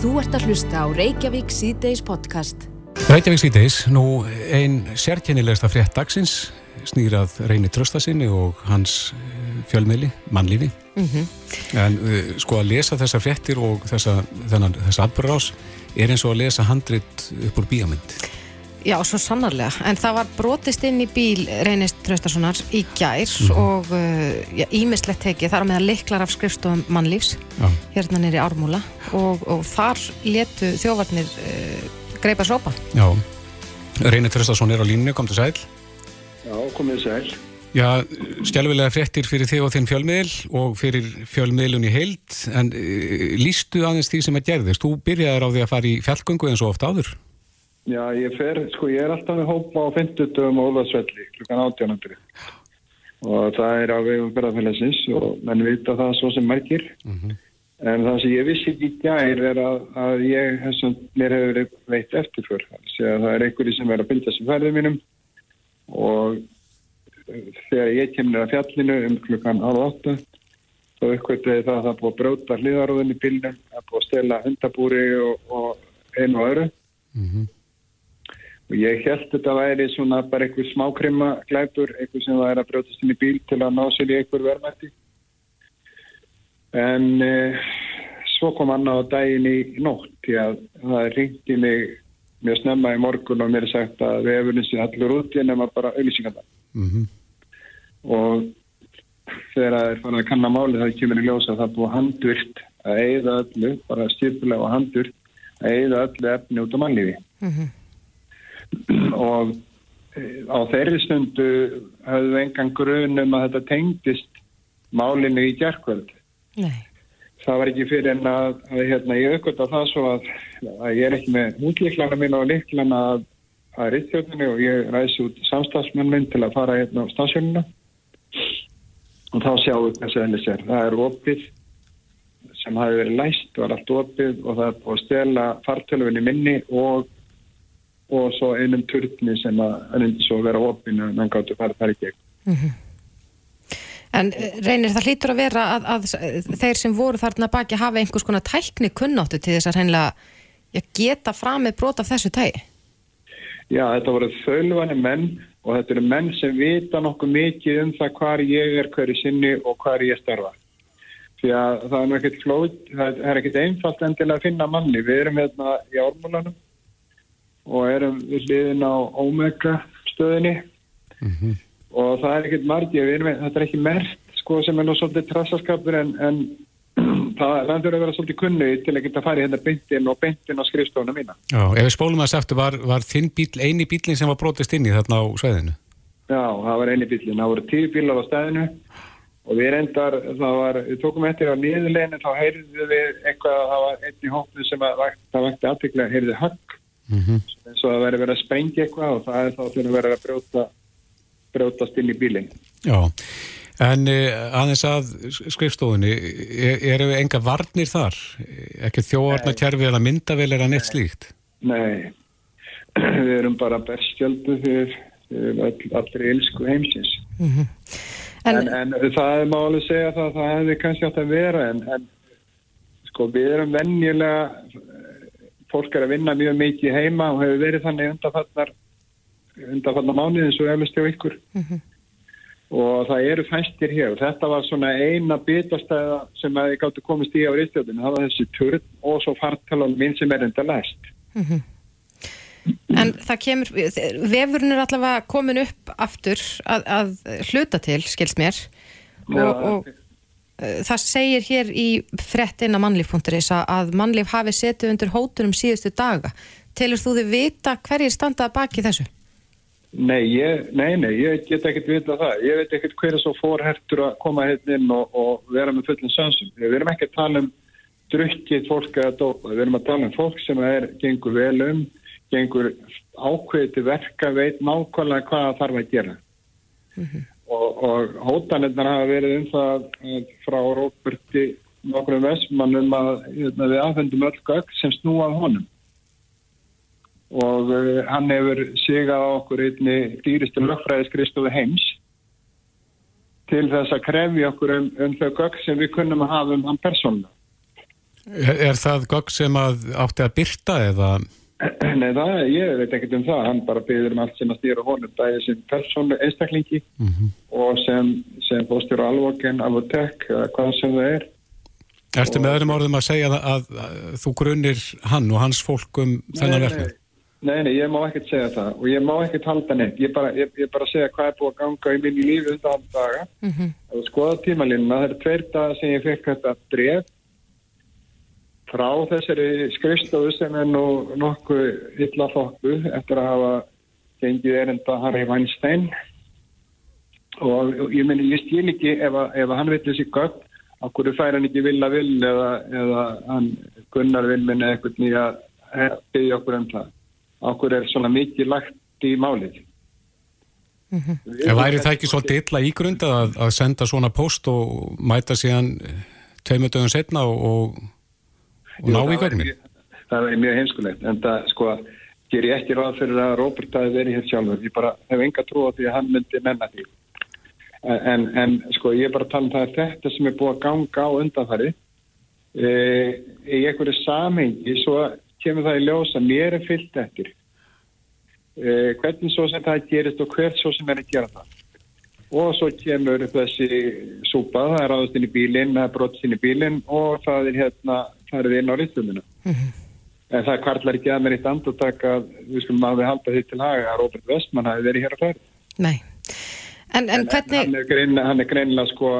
Þú ert að hlusta á Reykjavík C-Days podcast. Reykjavík C-Days, nú ein sérkennilegsta frétt dagsins snýrað Reyni Tröstasinni og hans eh, fjölmiðli, mannlífi. Mm -hmm. En uh, sko að lesa þessar fréttir og þessa, þennan, þessa atbyrðarás er eins og að lesa handrit upp úr bíamind. Já, svo sannarlega. En það var brotist inn í bíl Reynist Traustasonar í gær mm -hmm. og ímislegt uh, tekið þar með að liklar af skrifstofum mannlífs Já. hérna nýri ármúla og, og þar letu þjóvarnir uh, greipa sópa. Já, Reynist Traustason er á línu, kom til sæl. Já, komið sæl. Já, stjálfilega fréttir fyrir þig og þinn fjölmiðl og fyrir fjölmiðlun í heild en uh, lístu aðeins því sem að gerðist. Þú byrjaði á því að fara í fjallgöngu eins og ofta áður? Já, ég fer, sko, ég er alltaf með hópa á 50 dögum og Ólarsvelli klukkan 1800 og það er á vegum berðarfélagsins og menn vita það svo sem margir. Mm -hmm. en það sem ég vissi ekki gær er að, að ég, þessum, mér hefur veitt eftirför, það er einhverju sem er að bylda sem ferðið mínum. Og þegar ég kemur að fjallinu um klukkan 8 þá uppkvöldi það að það búið að bróta hliðarúðin í bílnum, það búið að stela hundabúri og, og einu og öðru. Mm -hmm og ég held þetta væri svona bara einhver smákrymma glæpur, einhver sem væri að brjótast inn í bíl til að ná sér í einhver verðmætti en eh, svo kom hann á daginn í nótt því að það ringti mig mjög snemma í morgun og mér er sagt að við hefum þessi allur út en það var bara auðlýsinganda mm -hmm. og þegar það er fann að kanna máli þá kemur í ljósa að það búið handvirt að eigða öllu, bara styrpulega og handvirt að eigða öllu efni út á mannlífi. Mm -hmm og eh, á þeirri stundu höfðu engan grunum að þetta tengdist málinu í gerðkvöld. Nei. Það var ekki fyrir en að, að hérna, ég aukvölda það svo að, að ég er ekki með útlíklana mín og líklana að, að rittjóðinu og ég ræsi út samstagsmenn minn til að fara hérna á stafsjónuna og þá sjáum við þessu ennig sér. Það er opið sem hafi verið læst, var allt opið og það er búið að stela fartöluvinni minni og og svo einum turtni sem að reyndi svo að vera opinu en hann gáttu fara þar í gegn. Mm -hmm. En eh, reynir það hlýtur að vera að, að þeir sem voru þarna baki hafa einhvers konar tækni kunnáttu til þess að reynlega geta fram með brot af þessu tægi? Já, þetta voru þölvani menn og þetta eru menn sem vita nokkuð mikið um það hvar ég er hverju sinni og hvar ég starfa. Því að það er ekkert flóð, það er ekkert einfalt endilega að finna manni. Við erum hérna í ármúlanum og erum við liðin á Omega stöðinni mm -hmm. og það er ekkert margir, þetta er ekki mert sko sem er nú svolítið trassaskapur en, en það landur að vera svolítið kunni til að geta farið hérna beintin og beintin á skrifstofuna mína. Já, ef við spólum að seftu, var, var þinn bíl eini bílinn sem var brotist inn í þarna á sveðinu? Já, það var eini bílinn, það voru tíu bílar á stæðinu og við reyndar, það var, við tókum eftir á nýðuleginu, þá heyrðum við eitthvað að það var einn í hóknu sem að það vakti aðbygglega, heyrði högg mm -hmm. eins og að vera verið að sprengja eitthvað og það er þá fyrir að vera að brjóta brjótast inn í bílinn Já, en uh, aðeins að skrifstofunni, er, eru enga varnir þar? Ekki þjóarna kjærfi eða myndavel er að neitt slíkt? Nei, við erum bara bestjöldu fyrir, fyrir all, allri ilsku heimsins mm -hmm. en, en, en það er máli að segja það það hefði kannski átt að vera en, en sko við erum vennilega fólk er að vinna mjög mikið heima og hefur verið þannig undanfarnar undanfarnar mánuðin eins og eflust hjá ykkur. Mm -hmm. og það eru fæstir hér. Og þetta var svona eina bitastæða sem að ég gátti komist í á ristjóðinu, það var þessi törn og svo fartalan minn sem er enda læst. Mm -hmm. En það kemur, vefurinn er allavega komin upp aftur að, að hluta til, skils mér. Og, og Eh, það segir hér í frettina mannlíf.is að mannlíf hafi setið undir hótunum síðustu daga. Telur þú þið vita hverjir standaði baki þessu? Nei, ég, nei, nei, ég get ekkert vita það. Ég veit ekkert hver er svo fórhertur að koma hérna inn og, og vera með fullin sansum. Við erum ekki að tala um drukkið fólk að dópa. Við erum að tala um fólk sem er, gengur vel um, gengur ákveði til verka, veit nákvæmlega hvað það þarf að gera. Mm -hmm og, og hótanirnar hafa verið um það frá Róberti nokkrum vestmannum að hérna, við aðfendum öll gögg sem snúað honum og uh, hann hefur sigað okkur einni dýristu lögfræðiskristofi heims til þess að krefja okkur um, um þau gögg sem við kunnum að hafa um hann persónulega Er, er það gögg sem að átti að byrta eða? Nei, það, ég veit ekkert um það. Hann bara byður um allt sem að stýra honum bæði sem persónu einstaklingi mm -hmm. og sem, sem bóstjóru alvoken, alvotek, hvað sem það er. Erstu með öðrum orðum að segja að, að, að þú grunir hann og hans fólk um þennan verkefni? Nei, nei, ég má ekkert segja það og ég má ekkert halda neitt. Ég bara, ég, ég bara segja hvað er búið að ganga í minni lífi undan daga. Mm -hmm. Og skoða tímalínuna, það er tveir dagar sem ég fekk þetta bref frá þessari skrifstofu sem er nú nokkuð illa þokku eftir að hafa gengið erinda Harry Weinstein. Og ég menn ég stíl ekki ef, að, ef að hann veit þessi gögg okkur fær hann ekki vilja vil eða, eða hann gunnar vil minna eitthvað nýja byggja okkur um það? Okkur er svona mikið lagt í málið? Mm -hmm. En væri það ekki svolítið illa ígrund að, að senda svona post og mæta síðan tveimundögun setna og, og og ná í gögnin? Það er mjög heimskulegt en það sko ger ég ekki ráð fyrir að Robert hafi verið hér sjálfur. Ég bara hef enga trú á því að hann myndi menna því. En, en sko ég er bara að tala um það að þetta sem er búið að ganga á undanfari e, í einhverju samhengi svo kemur það í ljós að mér er fyllt eftir. E, hvernig svo sem það gerist og hvert svo sem er að gera það. Og svo kemur þessi súpa, það er aðast inn í bílinn, það er brotst inn í bílinn og það er hérna farið inn á rittumina. Mm -hmm. En það kvartlar ekki að mér eitt andutak að við skulum að við halda því til haga að Robert Westman hafi verið hér að færi. Nei. En, en, en hvernig... Hann er, grein, hann er greinilega sko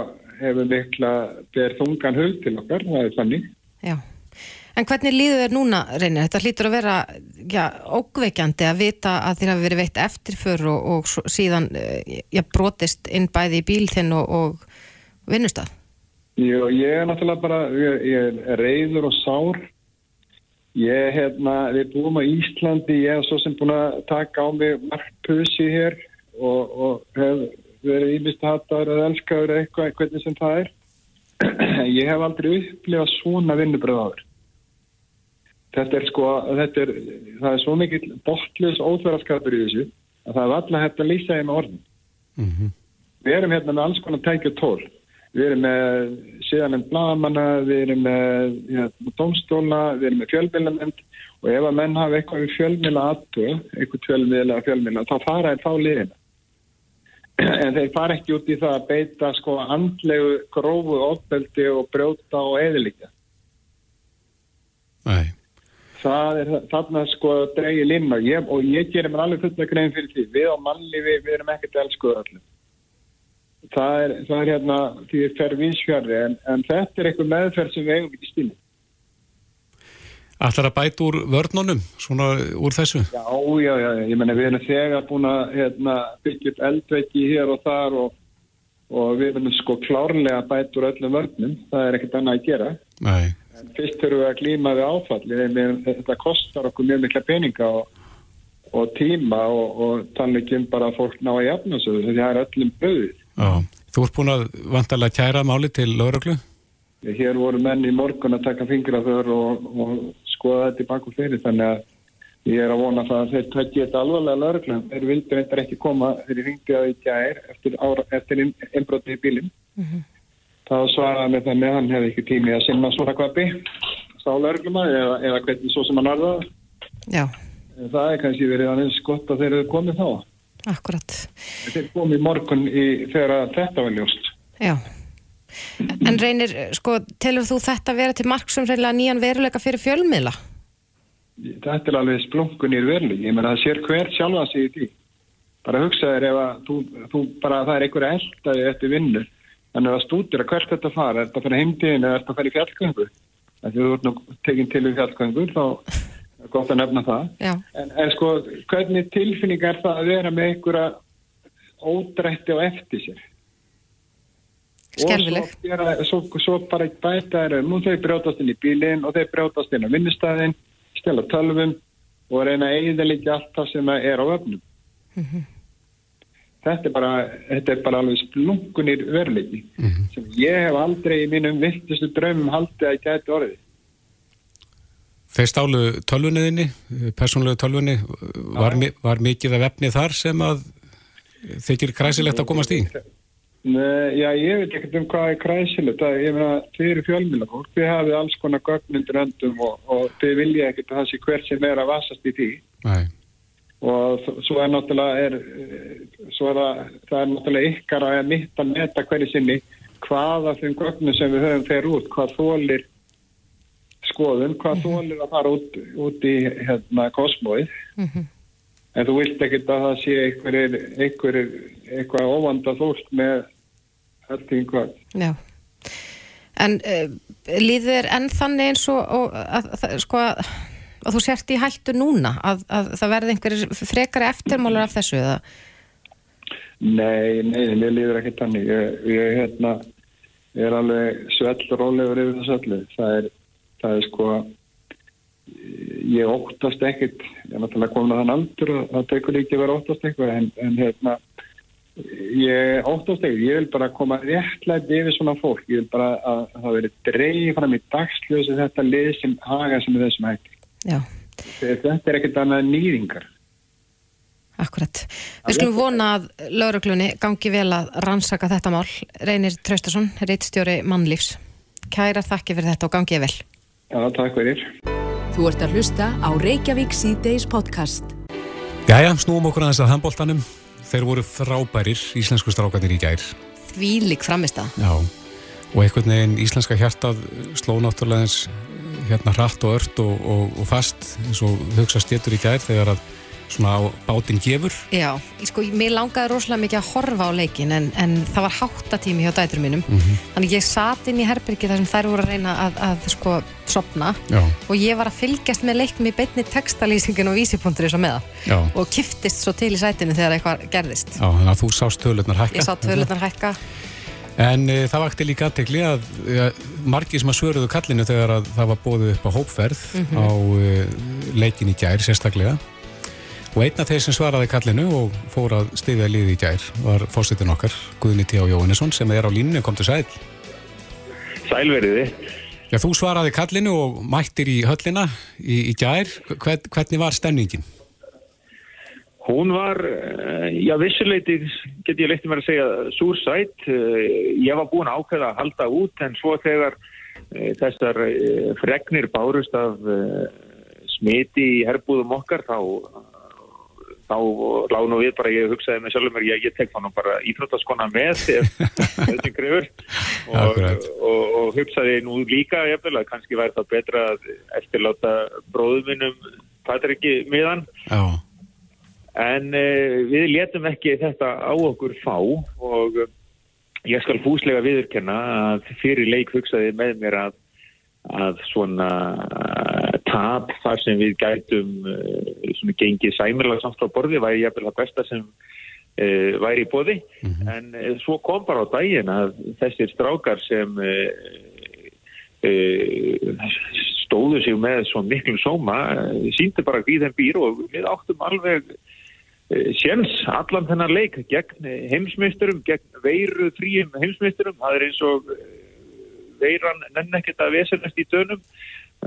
hefur mikla ber þungan hul til okkar, það er þannig. Já. En hvernig líður þér núna, Reynir? Þetta hlýtur að vera já, ógveikjandi að vita að þér hafi verið veitt eftirför og, og síðan eh, já, brotist inn bæði í bíl þinn og, og vinnustad. Jú, ég er náttúrulega bara, ég, ég er reyður og sár. Ég, hérna, við búum á Íslandi, ég hef svo sem búin að taka á mig margpusi hér og, og hef verið ímisthatar eða elskaður eitthvað, hvernig sem það er. Ég hef aldrei upplifað svona vinnubröð áður. Þetta er sko, þetta er, það er svo mikið bortlis óþverðarskapur í þessu að það er alltaf hægt að lýsa þeim orðin. Mm -hmm. Við erum hérna með alls konar tækja tól. Við erum með síðanend blagamanna, við erum með ja, domstóla, við erum með fjölmjölamend og ef að menn hafa eitthvað við fjölmjöla aðtöð, eitthvað fjölmjöla eða fjölmjöla, þá fara þeir þá liðina. En þeir fara ekki út í það að beita sko andlegu, grófu, óbeldi og brjóta og eðlíkja. Nei. Það er þarna sko dreyið limma ég, og ég gerir mér alveg fulla grein fyrir því. Við á mannlifi, við erum ekkert elskuður allir það er, það er hérna því það fer vinsfjörði en, en þetta er eitthvað meðferð sem við eigum ekki stíli Ætlar að bæta úr vörnunum svona úr þessu? Já, já, já, ég menna við erum þegar búin að hérna, byggja upp eldveiki hér og þar og, og við erum sko klárlega að bæta úr öllum vörnum það er ekkert annað að gera Nei. en fyrst þurfum við að glýma við áfalli þetta kostar okkur mjög mikla peninga og, og tíma og, og þannig ekki bara fólk ná að jafna þessu því það er öllum bröðið Já, þú ert búin að vantarlega kæra máli til lauröglu? Hér voru menn í morgun að taka fingra þör og, og skoða þetta í baku fyrir þannig að ég er að vona það að þeir tækja þetta alvarlega lauröglu. Þeir vildi reyndar ekki koma þegar ég ringdi að í gær eftir, eftir innbrotið í bílim. Mm -hmm. Það svaraði með þannig að hann hefði ekki tími að sinna svona kvapi sá laurögluma eða, eða hvernig svo sem hann var það. Já. Það er kannski verið aðeins gott að þeir eru komið þá. Akkurat. Þeir komið morgun í, þegar þetta var ljóst. Já. En reynir, sko, telur þú þetta vera til marg sem reynilega nýjan veruleika fyrir fjölmiðla? Þetta er alveg splunkun í veruleik. Ég menna það sér hver sjálfa sig í því. Bara hugsaður ef að þú, þú bara það er einhverja eldaði eftir vinnur. Þannig að stútir að hvert þetta fara, er þetta að fara heimtíðin eða er þetta að fara í fjallgöngu? Þegar þú ert nú tekinn til í fjallgöngu þá gott að nefna það. En, en sko hvernig tilfinning er það að vera með einhverja ódrætti á eftir sér? Skerfileg og svo, gera, svo, svo bara bæta er nú þau brjótast inn í bílinn og þau brjótast inn á vinnustæðin stela tölvum og reyna líka allt það sem er á öfnum mm -hmm. þetta er bara þetta er bara alveg splungunir verleiki mm -hmm. sem ég hef aldrei í mínum viltustu draumum haldið að gæti orðið Þeir stálu tölvunniðinni, persónulegu tölvunni, var, var mikið af efni þar sem að þeir gerir kræsilegt að komast í? Nei, já, ég veit ekkert um hvað er kræsilegt. Það, ég meina, þið eru fjölmjöla þið hafið alls konar gögnundur öndum og, og þið vilja ekkert að það sé hver sem er að vasast í því. Nei. Og svo er náttúrulega, er, eh, svo er það, það er náttúrulega ykkar að mitt að meta hverju sinni hvað af þeim gögnum sem við höfum fer út, hvað þólir skoðun, hvað þólir að fara út, út í hérna kosmóið. En þú vilt ekkert að það sé einhverjir, einhverjir, eitthvað óvanda fólk með öll því hvað. Já. En uh, líður enn þannig eins og, og að, að, sko, að þú sért í hættu núna að, að það verði einhverjir frekari eftirmálar af þessu eða? Nei, nei, mér líður ekki þannig. Ég, ég hérna, er alveg svell rólegur yfir þessu öllu. Það er, það er sko, ég óttast ekkit, ég er náttúrulega komin að þann aldur og það tekur ekki að vera óttast eitthvað, en, en hérna, ég óttast ekkit, ég vil bara koma réttlætt yfir svona fólk. Ég vil bara að, að það veri dreigð fram í dagsljósi þetta lið sem haga sem er þessum hætti. Þetta er ekkit annað nýðingar. akkurat. Við skulum vona að lauruglunni gangi vel að rannsaka þetta mál. Reynir Traustason, reitstjóri mannlífs. Kærar þakki fyrir þetta og gangið vel. Já, takk fyrir. Þú ert að hlusta á Reykjavík C-Days podcast. Jæja, snúum okkur aðeins að handbóltanum. Þeir voru frábærir, íslensku strákanir í gær. Þvílík framist það. Já, og einhvern veginn íslenska hjartað sló náttúrulega eins hérna hratt og ört og, og, og fast eins og hugsa stjetur í gær þegar að svona á bátinn gefur. Já, sko, mér langaði rosalega mikið að horfa á leikin en, en það var háttatími hjá dætur mínum. Þannig ég sat inn í herbyrgi þar sem þær voru að reyna að, að sko sopna Já, og ég var að fylgjast með leiknum í beinni textalýsingin og vísipunktur og með það já, og kiftist svo til í sætinu þegar eitthvað gerðist. Já, þannig að þú sást tölurnar hækka. ég sá tvölunar hækka. En e, það vakti líka aðtekli að e, margir sem að svöruðu kallinu þegar að það var bóðið upp á hópferð á e, leikin í gær sérstaklega og einn af þeir sem svaraði kallinu og fór að stiðja liði í gær var fórsetin okkar, Guðni T. Jóhannesson sem er á líninu, kom til sæl Sælveriði. Já, þú svaraði kallinu og mættir í höllina í, í gær, Hvern, hvernig var stemningin? Hún var, eh, já vissuleiti get ég leitt mér að segja súrsætt. Eh, Ég var búin ákveða að halda út en svo þegar eh, þessar fregnir bárust af smiti í herbúðum okkar þá þá lág nú við bara, ég hugsaði með sjálfur mér, ég, ég tek þannig bara íþróttaskona með þessi grefur og, og, og hugsaði nú líka jafnvel að kannski væri það betra að eftirláta bróðum minnum Patriki miðan. Já, En uh, við letum ekki þetta á okkur fá og uh, ég skal fúslega viðurkenna að fyrir leik hugsaði með mér að, að svona tap þar sem við gætum uh, svona gengið sæmirlega samt frá borði væri jafnvel það besta sem uh, væri í bóði en uh, svo kom bara á daginn að þessir strákar sem stóðu sig með svo miklum sóma síndu bara við þeim býr og við áttum alveg séns allan þennan leik gegn eh, heimsmeisturum, gegn veiru fríum heimsmeisturum, það er eins og eh, veiran nenn ekkert að vesenast í dönum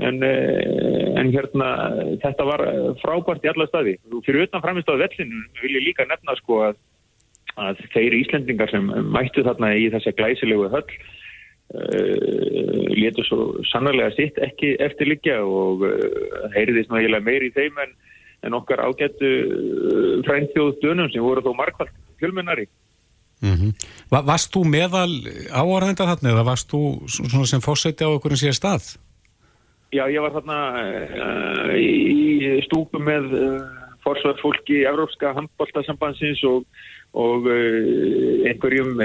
en, eh, en hérna þetta var eh, frábært í alla staði og fyrir utan framist á vellinu vil ég líka nefna sko að, að þeir Íslendingar sem mættu þarna í þessa glæsilegu höll uh, létu svo sannarlega sitt ekki eftirliggja og uh, heyriðist náttúrulega meir í þeim en, en okkar ágættu uh, frændþjóð dönum sem voru þó markvælt fjölmennari. mm Va Varst þú meðal áarðenda þarna eða varst þú sem fórseti á okkur en sér stað? Já, ég var þarna uh, í stúku með uh, forsvarsfólki Evrópska handbóltasambansins og, og uh, einhverjum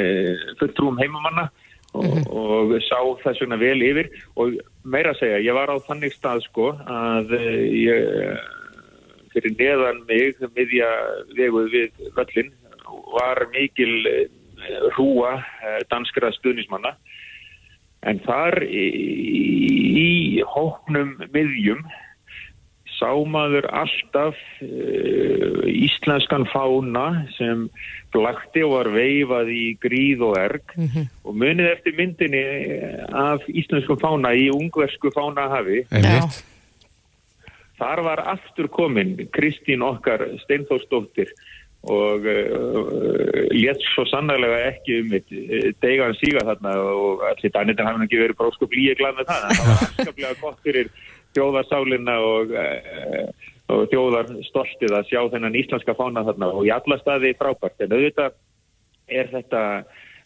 fulltrúum heimamanna og, og sá þess vegna vel yfir. Og meira að segja, ég var á þannig stað sko að ég fyrir neðan mig miðja veguð við völlin var mikil hrúa danskra stuðnismanna En þar í, í hóknum miðjum sá maður alltaf uh, íslenskan fána sem blakti og var veifað í gríð og erg. Og munið eftir myndinni af íslenskum fána í ungversku fánahafi. Þar var aftur komin Kristín okkar Steinþórsdóttir og uh, létt svo sannarlega ekki um eitt degan síga þarna og allir dænitin hafði ekki verið bróðskup líi glad með það það var afskaplega gott fyrir þjóðarsálinna og, uh, og þjóðar stoltið að sjá þennan íslenska fána þarna og í alla staði frábært. En auðvitað er þetta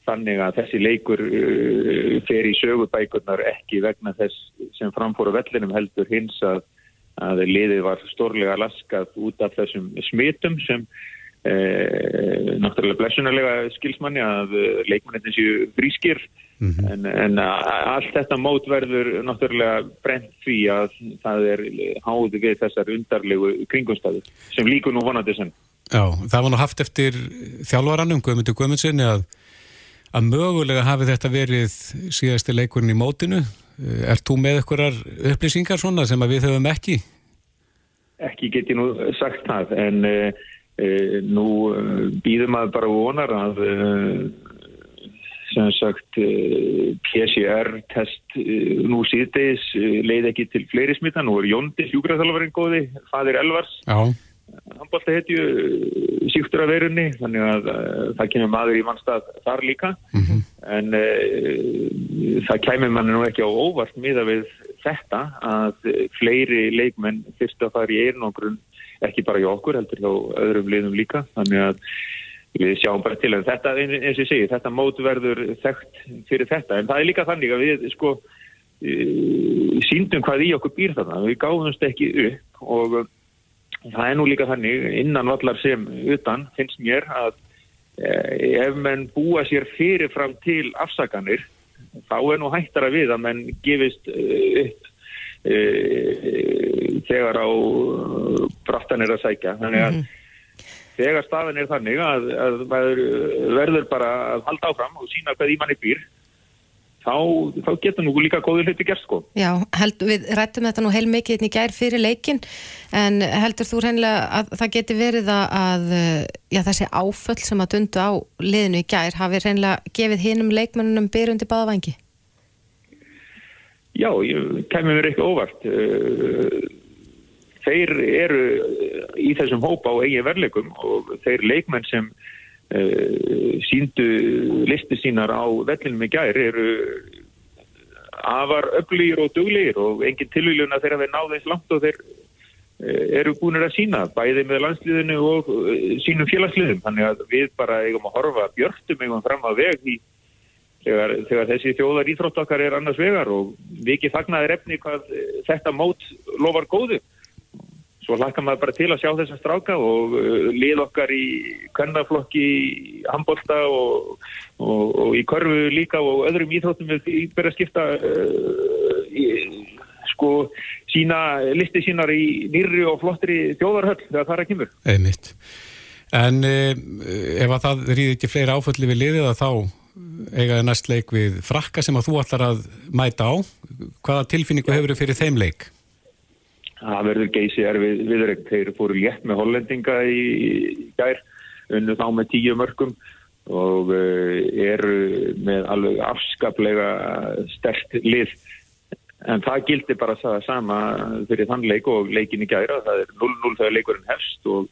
þannig að þessi leikur uh, fer í sögubækurnar ekki vegna þess sem framfóru vellinum heldur hins að, að liðið var stórlega laskað út af þessum smitum sem Eh, náttúrulega blessunarlega skilsmanni að eh, leikmannin séu frískir mm -hmm. en, en allt þetta mót verður náttúrulega brent því að það er háði við þessar undarlegu kringumstæðu sem líku nú vonandi sem. Já, það var nú haft eftir þjálfvaranum Guðmundur Guðmundssoni að, að mögulega hafi þetta verið síðasti leikurinn í mótinu. Er þú með einhverjar upplýsingar svona sem við höfum ekki? Ekki get ég nú sagt það en E, nú e, býðum að bara vonar að e, sem sagt PCR-test nú síðdeis leið ekki til fleiri smita, nú er Jóndi hjúgræðalvarinn góði, fadir Elvars. Hann bólta hetju síktur af verunni, þannig að það kemur maður í mannstað þar líka. Mm -hmm. en uh, það kemur manni nú ekki á óvart miða við þetta að fleiri leikmenn fyrst að fara í einogrun ekki bara hjá okkur, heldur hjá öðrum liðum líka, þannig að við sjáum bara til. En þetta, eins og ég segi, þetta mót verður þekkt fyrir þetta, en það er líka þannig að við sko e, síndum hvað í okkur býr þarna, við gáðumst ekki upp og það er nú líka þannig innan vallar sem utan finnst mér að e, ef menn búa sér fyrirfram til afsaganir, þá er nú hættara við að menn gefist e, upp e, þegar á brattan er að sækja þannig að mm -hmm. þegar stafin er þannig að, að verður bara að halda áfram og sína hvað í manni býr þá, þá getur nú líka góður hluti gerst sko. Já, held, við rættum þetta nú heil mikið hérna í gær fyrir leikin en heldur þú reynilega að það geti verið að já, þessi áföll sem að dundu á liðinu í gær hafi reynilega gefið hinnum leikmennunum byrjundi báðavangi? Já, ég kemur mér eitthvað óvart. Eh, þeir eru í þessum hópa á eigin verleikum og þeir leikmenn sem síndu listi sínar á vellinum í gær eru afar öflýr og duglegir og engin tilvíljuna þegar þeir náðu eins langt og þeir uh, eru búinir að sína bæði með landsliðinu og uh, sínum félagsliðum. Þannig að við bara eigum að horfa björntum eigum fram að veg í þegar, þegar þessi þjóðar íþrótt okkar er annars vegar og við ekki fagnaðir efni hvað þetta mót lofar góðu. Svo hlakka maður bara til að sjá þessa stráka og uh, lið okkar í kvennaflokki, í handbólta og, og, og í korfu líka og öðrum íþróttum við að skipta uh, í, sko sína, listi sínar í nýri og flottri þjóðarhöll þegar það er að kemur. Einmitt. En uh, ef að það rýði ekki fleiri áfölli við liðið að þá eigaði næst leik við frakka sem að þú ætlar að mæta á. Hvaða tilfinningu hefur þau fyrir þeim leik? Það verður geysi erfið viðrögg. Þeir fóru létt með hollendinga í, í gær, unnu þá með tíu mörgum og uh, eru með alveg afskaplega stert lið. En það gildi bara það sama fyrir þann leik og leikin í gæra. Það er 0-0 þegar leikurinn hefst og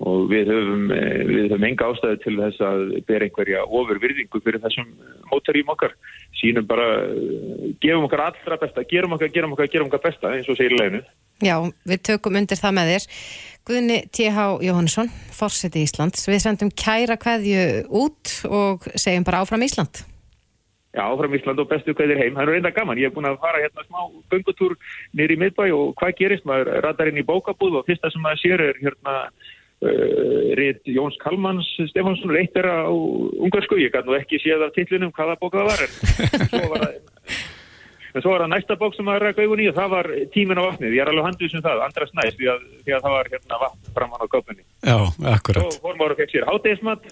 og við höfum, eh, við höfum enga ástæði til þess að bera einhverja ofurvirðingu fyrir þessum mótarím okkar sínum bara, eh, gefum okkar allra besta, gerum okkar, gerum okkar, gerum okkar besta eins og segir leginu. Já, við tökum undir það með þér. Guðni T.H. Jóhannesson, Forseti Íslands, við sendum kæra hverju út og segjum bara áfram Ísland. Já, áfram Ísland og bestu hverjir heim. Það er reynda gaman. Ég hef búin að fara hérna smá gungutúr nýri miðbæ og hvað gerist? Maður ratar inn í bókabúð og fyrsta sem maður sér er hérna Eh, Rít Jóns Kalmans Stefansson reittir á ungarsku ég gæti nú ekki séð af tillunum hvaða bók það var en svo var það en svo var það næsta bók sem að rækka í og það var tímin á vatnið, ég er alveg handið sem það. Andras næst því að, því að það var hérna vatn framann á köpunni Já, akkurat. Og formar og fekk sér hátegismat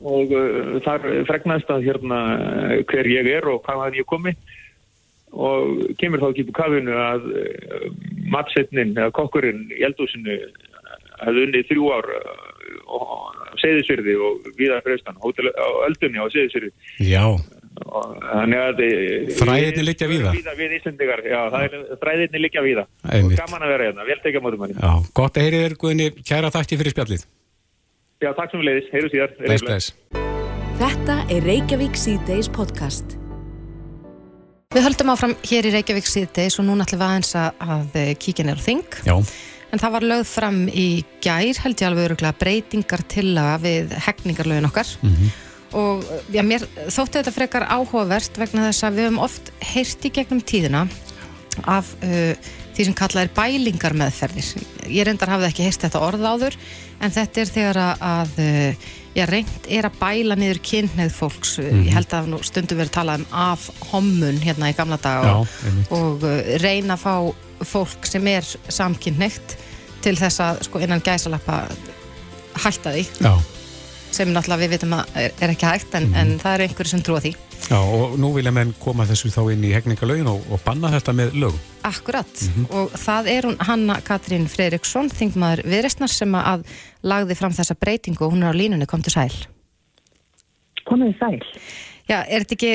og uh, þar fregnast að hérna hver ég er og hvað hann ég komi. Og kemur þá ekki på kafinu að uh, matsetnin eða kokkurinn í eldúsinu hefði unnið þrjú ár á Seyðisfyrði og viðar freystan á öldunni á Seyðisfyrði Já. Eh, Fræðinni liggja viða Við Íslandingar, já, fræðinni liggja viða og gaman að vera hérna, vel tekja mótum Já, gott að heyri þér Guðinni, kæra þakki fyrir spjallið. Já, takk sem við leiðis, heyru síðar. Bless, bless. Þetta er Reykjavík C-Days podcast. Við höldum áfram hér í Reykjavík síðdeis og núna ætlum við aðeins að, að kíkja nýra þing. Já, En það var lögð fram í gær, held ég alveg öruglega, breytingar tillaga við hegningarlögin okkar. Og já, mér þótti þetta frekar áhugavert vegna þess að við höfum oft heyrt í gegnum tíðina af uh, því sem kallað er bælingar meðferðir. Ég reyndar hafði ekki heyrt þetta orð áður, en þetta er þegar að, að já, reynd er að bæla niður kynneið fólks. Ég held að nú stundum verið talað um af hommun hérna í gamla daga Já, og, og reyna að fá fólk sem er samkynneitt til þess að sko, innan gæsalappa hætta því. Já. sem náttúrulega við vitum að er, er ekki hægt en, en það eru einhverju sem trúa því. Já, og nú vilja menn koma þessu þá inn í hegningalögin og, og banna þetta með lögum. Akkurat. Og það er hún Hanna Katrín Freiriksson þingmaður viðreistnar sem að lagði fram þessa breytingu og hún er á línunni, kom til sæl. Komið sæl. Já, er þetta ekki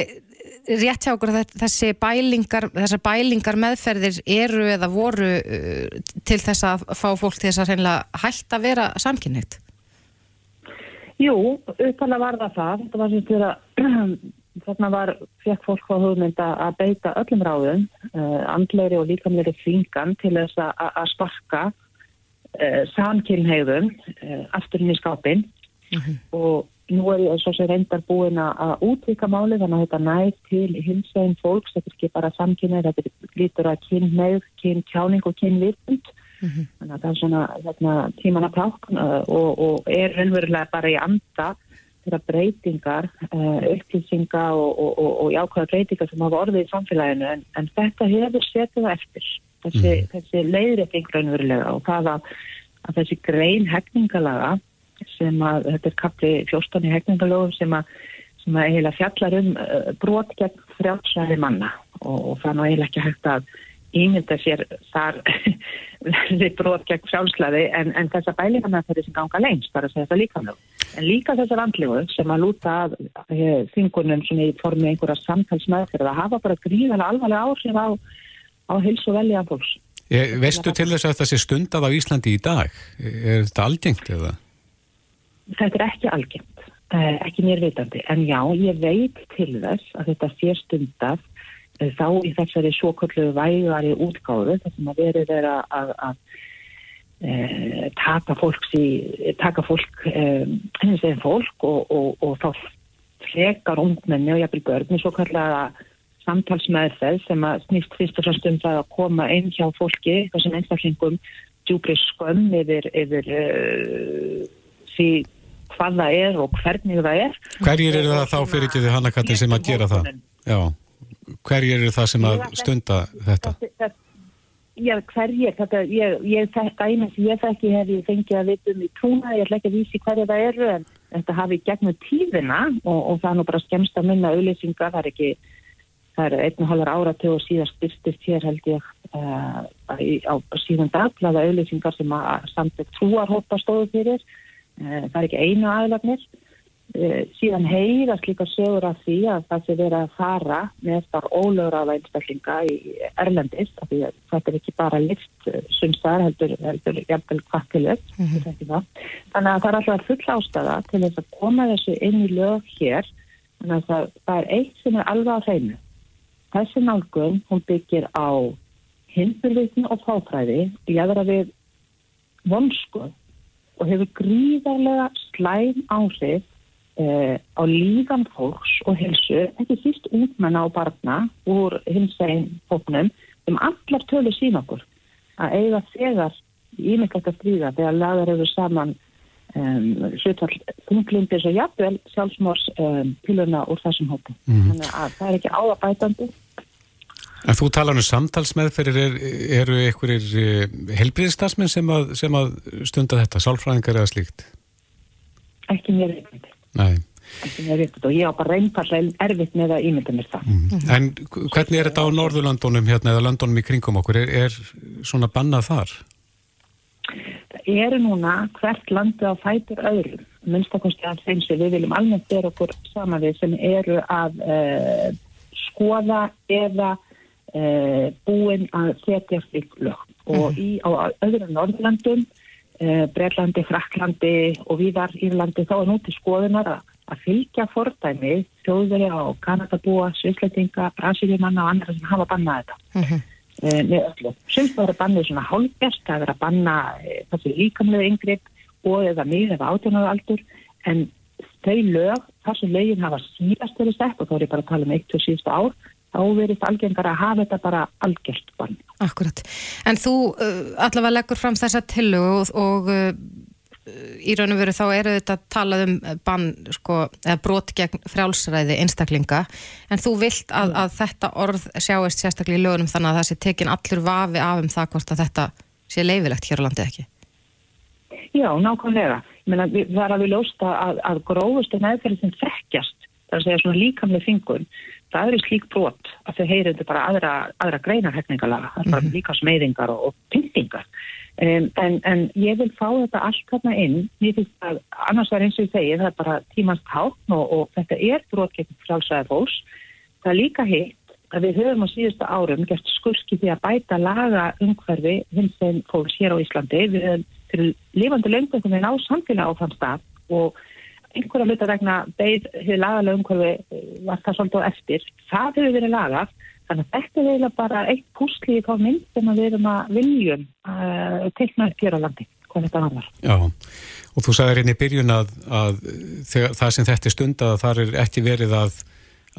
rétt hjá okkur að þessi bælingar þessar bælingar meðferðir eru eða voru uh, til þess að fá fólk til þess að hreinlega hætta að vera samkynneitt Jú, uppalega var það það. Þetta var fyrir að þarna var, fekk fólk á hugmynd að beita öllum ráðum, uh, andlegri og líkamlegri þvingan til þess að- sparka uh, samkynhegðum uh, afturinn í skápinn. Og nú er ég svo sem reyndar búin að- útvika máli þannig að þetta næð til hinsveginn fólks, þetta er ekki bara samkynhegð, þetta lítur að kynhegð, kyntjáning og kynvitund. Þannig að það er svona hérna, tíman að tákn uh, og, og er raunverulega bara í anda þeirra breytingar, uh, upplýsinga og, og, og, og jákvæða breytingar sem hafa orðið í samfélaginu en, en þetta hefur setið það eftir. Þessi, þessi leiðrétting raunverulega og það að, að þessi grein hefningalaga sem að þetta er kapli 14 í hefningalögum sem að sem að eiginlega fjallar um uh, brot gegn frjálsæði manna og, og það er eiginlega ekki hægt að ímynda sér þar þessi brot gegn frjálslæði en, en þessa bælinga með þeirri sem ganga lengst þar að segja það líka mjög. En líka þessar andlegu sem að lúta að eh, þingunum svona í formi einhverja samtalsmeðferð að hafa bara gríðarlega alvarlega áhrif á, á hilsu velja fólks. Ég, veistu til þess að þetta sé stundað á Íslandi í dag? Er þetta algengt eða? Þetta er ekki algengt, eh, ekki mér vitandi, en já, ég veit til þess að þetta sé stundað eh, þá í þessari svoköllu vægari útgáðu, þar sem að verið er að, að, e, taka fólks í, taka fólk, hennins veginn fólk og, og, og þá frekar ungmenni og jafnvel börn í svokallega samtalsmeðferð sem að snýst fyrst og fremst um það að koma inn hjá fólki, þessum einstaklingum djúpri skömm yfir, yfir uh, því hvað það er og hvernig það er. Hverjir eru það þá fyrir ekki þið Hanna-Katrin sem að gera það? Já, hverjir eru það sem að stunda þetta? Þetta- Já, hverjir, þetta, ég, ég þekka eina sem ég þekki hef ég fengið að vitum í trúna, ég ætla ekki að vísi hverja það eru en þetta hafi gegnum tíðina og, og það er nú bara skemst að minna auðlýsingar, það er ekki, það er einn og halvar áratug og síðan styrstist hér held ég uh, á síðan dagblaða auðlýsingar sem að samtök trúarhópa stóðu fyrir, það er ekki einu aðlagnir. Uh, síðan heyrast líka sögur af því að það sé verið að fara með þar ólögraða einstaklinga í Erlendis af því að þetta er ekki bara lift sumstaðar heldur, heldur jafnvel kvartilegt þannig að það er alltaf full ástæða til þess að koma þessu inn í lög hér. Þannig að það, það er eitt sem er alveg á hreinu. Þessi nálgun hún byggir á hinfyrvitin og fáfræði jæðra við vonsku og hefur gríðarlega slæm áhrif eh, á líðan fólks og hilsu, ekki síst útmenna og barna úr hins veginn hóknum, um allar tölu sín okkur að eiga þegar ímyndlegt að stríða þegar lagar eru saman um, hlutvall þunglindis og jafnvel sjálfsmórs um, piluna úr þessum hókum. Þannig að það er ekki áabætandi. En þú talar um samtalsmeðferðir, er, eru einhverjir helbriðstasminn sem, að- sem að stunda þetta, sálfræðingar eða slíkt? Ekki mér reyndi. Nei. Ekki mér reyndi og ég á bara reynfallega erfitt með að ímynda mér það. En hvernig er þetta á Norðurlandunum hérna eða landunum í kringum okkur? Er, er svona bannað þar? Það eru núna hvert landi á fætur öðrum, minnstakosti að þeim sem við viljum almennt bera okkur saman við sem eru að uh, skoða eða uh, búin að setja slík lög og í, á öðrum Norðurlandum uh, Breitlandi, Fraklandi og viðar Írlandi þá er nú til skoðunar að, að fylgja fordæmi þjóðverja og Kanadabúa, Sviðsleitinga, Brasíliumanna og andra sem hafa bannað þetta. Mm -hmm. uh, með öllu. Sumst var að bannið svona hálfgerst, það er að banna uh, þessi líkamlega yngripp og eða mið eða átjónaraldur en þau lög, sem lögin hafa síðast verið sett og þá er ég bara að tala um 1-7 ár þá verist algengar að hafa þetta bara algjört bann. Akkurat. En þú uh, allavega leggur fram þessa tillögu og, og uh, í raun og veru þá eru þetta að tala um bann, sko, eða brot gegn frjálsræði einstaklinga, en þú vilt að, að þetta orð sjáist sérstaklega í lögunum þannig að það sé tekin allur vafi af um það hvort að þetta sé leifilegt hér á landi ekki? Já, nákvæmlega. Meina, það er að við lósta að, að grófustu meðferði sem þekkjast, það er að segja svona líkamlega fingun, það eru slík brot að þau heyrðu bara aðra, aðra greinarhefningalaga, það er bara mm -hmm. líka smeyðingar og, og pyntingar. Um, en, en ég vil fá þetta allt þarna inn, ég finnst að annars verður eins og ég segi, það er bara tímans hátn og, og þetta er brot gegn frálsæðar fólks. Það er líka hitt að við höfum á síðustu árum gert skurski því að bæta laga umhverfi hins en fólks hér á Íslandi. Við höfum fyrir lifandi löngum við ná samfélag á þann stað og einhverja hluta vegna beigð hefur lagalega umhverfi eh, var það svolítið eftir. Það hefur verið lagað þannig að þetta er eiginlega bara eitt púsli í þá mynd sem við erum að viljum uh, teikna upp hér á landi hvað þetta var. Já og þú sagði hérna í byrjun að, að þegar, það sem þetta er stund að það er ekki verið að,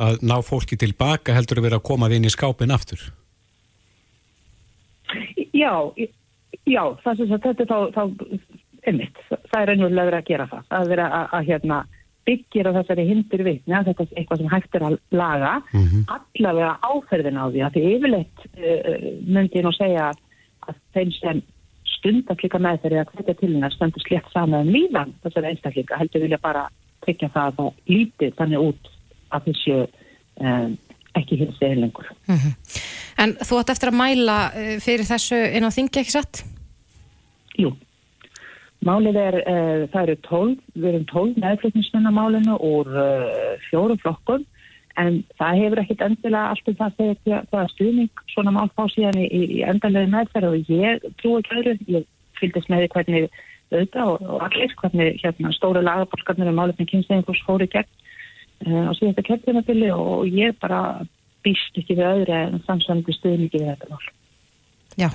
að ná fólki tilbaka heldur að vera að koma inn í skápin aftur. Já, já, það sem þetta er þá, þá einmitt, það er einhverjulega að gera það að vera að, að hérna, byggja á þessari hindur vitni að þetta er eitthvað sem hægt er að laga mm -hmm. allavega áferðin á því að því yfirleitt uh, myndi ég nú segja að þeim sem stundaklika með þeirri að þetta til hennar stendur slett saman um lífan þessari einstaklinga heldur vilja bara tryggja það að það lítið þannig út að þessu um, ekki hins eða lengur mm -hmm. En þú ætti eftir að mæla fyrir þessu inn á þingi ekki satt? Jú Málið er, uh, það eru tólf, við erum tólf meðflutnismenn á málinu úr uh, fjórum flokkur en það hefur ekkit endilega alltaf það þegar það er stuðning svona mál fá síðan í, í endanlega meðferð og ég trú ekki öðru, ég fylgist með því hvernig auðvitað og, og allir hvernig hérna, stóru lagaborgarnir og málefni kynstæðingurs fóru gegn uh, á síðan þetta kemurfili og ég bara býst ekki við öðru en samsvöndu stuðningi við þetta mál. Já.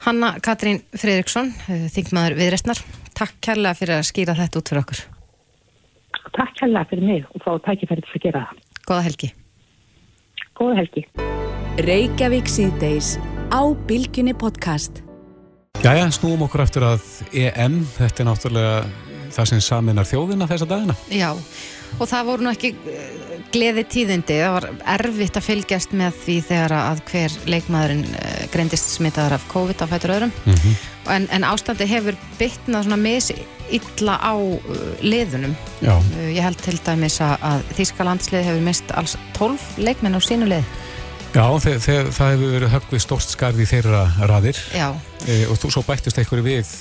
Hanna Katrín Fredriksson, eh, þingmaður viðrestnar, takk kærlega fyrir að skýra þetta út fyrir okkur. Takk kærlega fyrir mig og þá tækifærið fyrir að gera það. Góða helgi. Góða helgi. Reykjavík síðdeis á Bilginni podcast. Jæja, snúum okkur eftir að EM, þetta er náttúrulega það sem saminar þjóðina þessa dagina. Já, og það voru nú ekki gleði tíðindi, það var erfitt að fylgjast með því þegar að hver leikmaðurinn eh, greindist smitaður af COVID á fætur öðrum. Mm -hmm. en, en ástandi hefur bytnað svona mis illa á uh, liðunum. Uh, ég held til dæmis að Þískalandslið hefur mist alls 12 leikmenn á sínu lið Já, þeir, þeir, það hefur verið höggvið stórst skarði í þeirra raðir. E, og þú svo bættist eitthvað við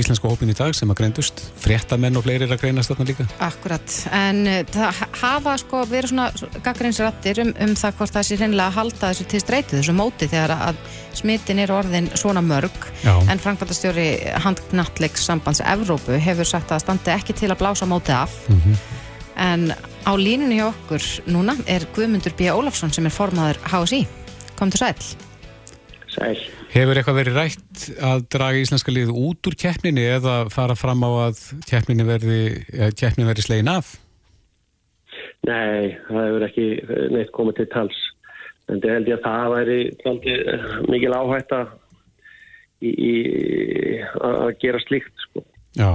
íslenska hópin í dag sem að greindust. Fréttamenn og fleiri er að greinast þarna líka. Akkurat, en uh, það hafa sko verið svona gaggrinsrættir um, um það hvort það sé reynilega að halda þessu til streytu, þessu móti þegar að smittin er orðin svona mörg. Já. en Frankværtastjóri handknalleg sambands Evrópu hefur sagt að standi ekki til að blása móti af. Mm -hmm. en Á línunni hjá okkur núna er Guðmundur B. Ólafsson sem er formaður HSI. Kom til sæl. Sæl. Hefur eitthvað verið rætt að draga íslenska liðu út úr keppninni eða fara fram á að keppninni verði, keppninni verði slegin af? Nei, það hefur ekki neitt komið til tals. En þetta held ég að það væri mikil áhætt að gera slíkt. Já,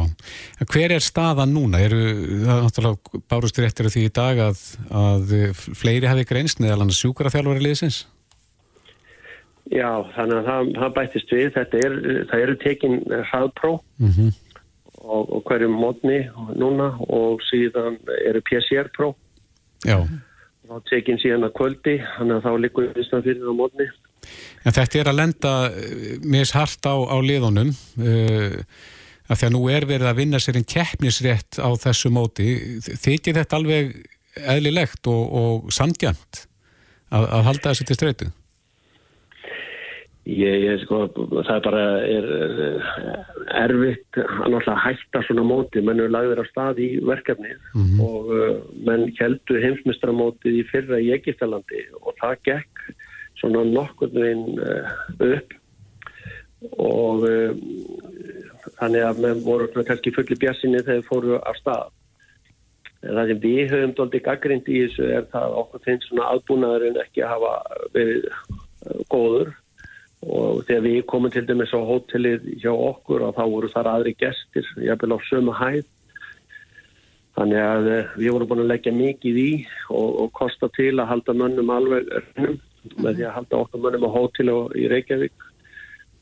hver er staðan núna? Eru, það er náttúrulega bárustur eftir því í dag að, að fleiri hafi greinst neðal hann sjúkaraþjálfari liðsins? Já, þannig að það, það bættist við. Þetta er, það eru tekin hraðpró mm -hmm. og, og hverjum mótni núna og síðan eru PCR-pró. Já. Og tekin síðan að kvöldi, þannig að þá likur við stað fyrir á mótni. En þetta er að lenda mishart á, á liðunum. Það uh, að því að nú er verið að vinna sér einn keppnisrétt á þessu móti þykir þetta alveg eðlilegt og, og sandjant að, að halda þessu til streytu? Ég, ég sko, það er bara er, er erfitt að hætta svona móti, menn eru lagður á stað í verkefni mm -hmm. og uh, menn heldur heimsmestramótið í fyrra í Egiptalandi og það gekk svona nokkurnu inn uh, upp og þannig að menn voru kannski fulli bjassinni þegar fóru á stað. Það sem við höfum doldið gaggrind í þessu er það okkur finnst svona aðbúnaðurinn ekki að hafa verið góður. Og þegar við komum til dæmis á hótelið hjá okkur og þá voru þar aðri gestir, jafnvel á sömu hæð. Þannig að eh, við vorum búin að leggja mikið í og, og kosta til að halda mönnum alveg örnum með því að halda okkar mönnum á hótel í Reykjavík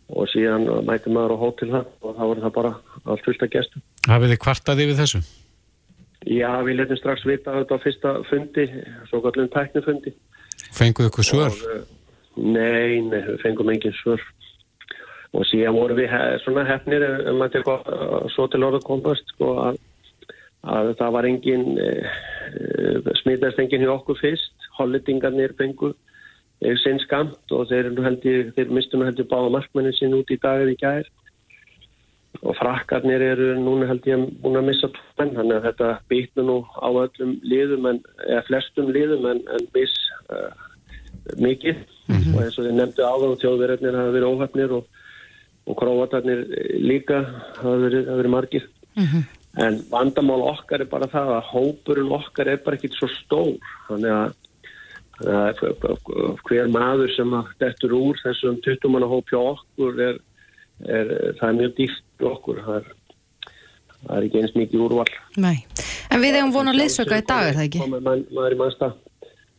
og síðan mæti maður á hótel það og þá voru það bara allt fullt að gestum. Hafið þið kvartaði við þessu? Já, við letum strax vita á þetta fyrsta fundi, svo kallum tæknifundi. Fenguðu ykkur svör? Og, eh, Nei, nei, við fengum engin svör og síðan vorum við hef, svona hefnir um að til svo til orða komast sko, að, að það var engin eh, smitast engin hjá okkur fyrst hollendingarnir fengu eh, sinn skamt og þeir, heldur, þeir mistu nú heldur báða markmennin sín út í dagið í gær og frakkarnir eru núna held ég búin að missa tónn þannig að þetta býtna nú á öllum liðum en, eða flestum liðum en, en viss uh, mikið mm -hmm. og eins og þið nefndu áðan þjóðverðarnir hafa verið óhafnir og, og króatarnir líka hafa verið, verið margir mm -hmm. en vandamál okkar er bara það að hópurinn okkar er bara ekkit svo stór þannig að hver maður sem dettur úr þessum 20 manna hóp hjá okkur er, er, það er mjög dýft okkur. Það er, það er ekki eins mikið úrval. Nei, en við hefum vonað liðsöka í dag er það ekki? mannstað.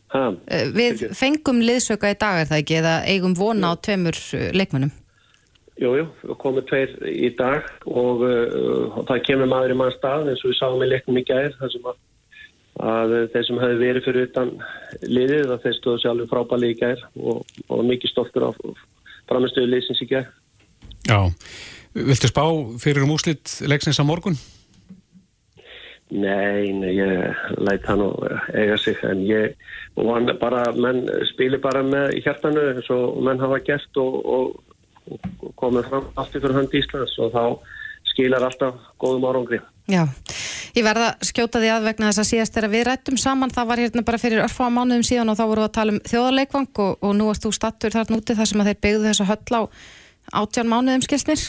Ha, eh, við fengum liðsöka í dag er það ekki? Eða eigum vona á tveimur eh, leikmennum? Jújú, við komum tveir í dag og uh, það kemur maður í mann stað eins og við sáum í leiknum í gæðir þar sem að, að þeir sem hefði verið fyrir utan liðið að þeir stóðu sjálfur frábæli í gæðir og, og mikið stoltur á framistöðu liðsins í gæðir. Já, viltu spá fyrir um úslitt leiksins á morgun? Nei, nei, ég læt hann og eiga sig en ég, og hann bara menn spilir bara með hjartanu eins og menn hafa gert og, og, og komið fram allt ykkur hand í Íslands og þá skilar alltaf góðum árangri. Já, ég verða skjóta því að vegna þess að síðast er að við rættum saman, það var hérna bara fyrir örfá mánuðum síðan og þá voru við að tala um þjóðarleikvang og, og nú erst þú stattur þarna úti þar sem að þeir byggðu þess að höll á átján mánuðum skilsnir.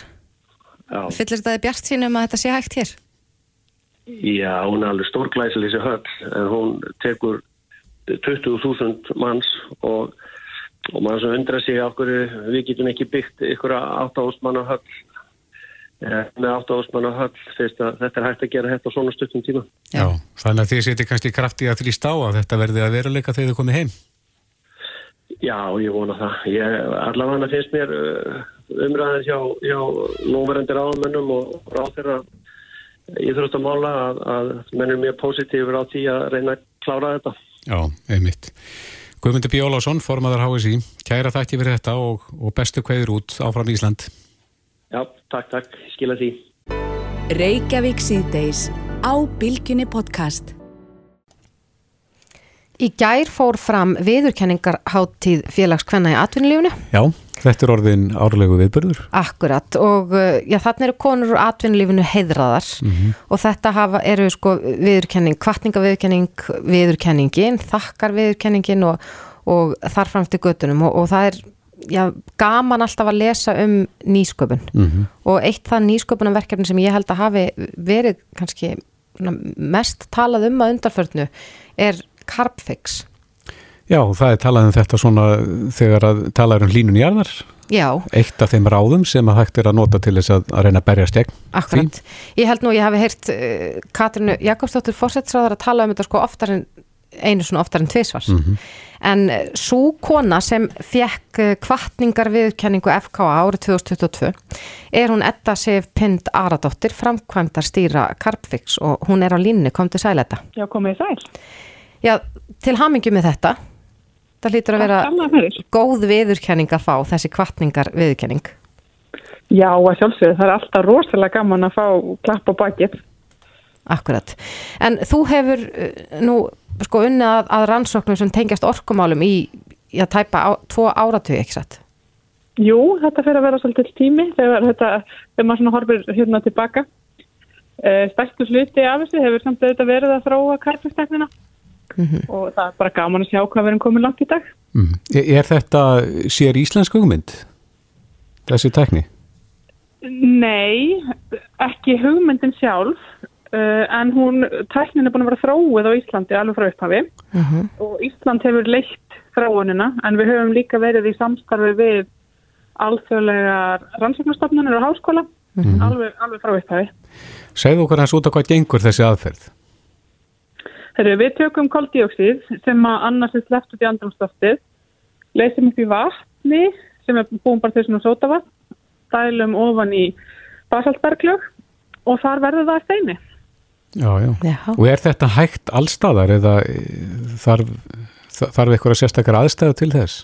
Já. Fyllir þetta bjart sínum að þetta sé hægt hér? Já, hún er alveg stórglæsil þessi höll en hún tekur 20.000 manns og, og mann sem undra sig af hverju við getum ekki byggt ykkur áttahúsmanna höll eh, með höll fyrst að þetta er hægt að gera þetta á svona stuttum tíma. Já, þannig að þið setjum kannski krafti að þrýst á að þetta verði að veruleika þegar þið komið heim. Já, ég vona það. Ég, allavega finnst mér uh, umræðin hjá, hjá núverendir ámennum og ráð þeirra íþróttamála að, að menn er mjög positífur á því að reyna að klára þetta. Já, einmitt. Guðmundur Bjólásson, formadar HSI, kæra þakki fyrir þetta og, og bestu kveður út áfram Ísland. Já, takk, takk, skila því. Reykjavík síðdeis á Bilginni podcast. Í gær fór fram viðurkenningarháttíð félagskvenna í atvinnulífunu. Já, þetta er orðin árlegu viðbörður. Akkurat og uh, já, þannig eru konur úr atvinnulífunu heiðraðar mm -hmm. og þetta hafa, eru sko viðurkenning, kvartningaviðurkenning, viðurkenningin, þakkar viðurkenningin og, og þarfram til göttunum og, og það er já, gaman alltaf að lesa um nýsköpun mm -hmm. og eitt það nýsköpunarverkefni sem ég held að hafi verið kannski mest talað um að undarförnu er Carbfix. Já, það er talað um þetta svona þegar að talað um línun í arðar. Já. Eitt af þeim ráðum sem að hægt er að nota til þess að, að reyna að berja stegn. Akkurat. Því? Ég held nú, ég hafi heyrt uh, Katrinu Jakobsdóttir fórsettsráðar að tala um þetta sko oftar en einu svona oftar en tviðsvars. Mm -hmm. En uh, svo kona sem fekk kvartningar viðkenningu FKA árið 2022 er hún Edda Sif Pind Aradóttir, framkvæmdar stýra Carbfix og hún er á línni, kom til sæl þetta. Já, komið í sæl. Já, til hamingi með þetta. Það hlýtur að vera góð viðurkenning að fá þessi kvartningar viðurkenning. Já, að sjálfsögðu. Það er alltaf rosalega gaman að fá klapp á bakið. Akkurat. En þú hefur uh, nú sko unnið að, að rannsóknum sem tengjast orkumálum í, í að tæpa á, tvo áratu, ekki satt? Jú, þetta fyrir að vera svolítið tími þegar, þetta, þegar maður svona horfir hérna tilbaka. Uh, Stærstu hluti af þessu hefur samt auðvitað verið að þróa karfisteknina og það er bara gaman að sjá hvað við erum komið langt í dag. Mm. Er, er þetta sér íslensk hugmynd? Þessi tekni? Nei, ekki hugmyndin sjálf uh, en hún, tæknin er búin að vera þróið á Íslandi alveg frá upphafi og Ísland hefur leitt þróunina en við höfum líka verið í samstarfi við alþjóðlegar rannsóknarstofnunir og háskóla alveg, alveg frá upphafi. Segðu okkur hans út á hvað gengur þessi aðferð? Þegar við tökum koldíóksið sem að annars er sleppt út í andrumstoftið, leysum upp í vatni sem er búin bara til svona sótavatn, dælum ofan í basaltberglög og þar verður það steini. Já, já. Já. Og er þetta hægt allstaðar eða eh, þarf, þarf eitthvað sérstakar aðstæðu til þess?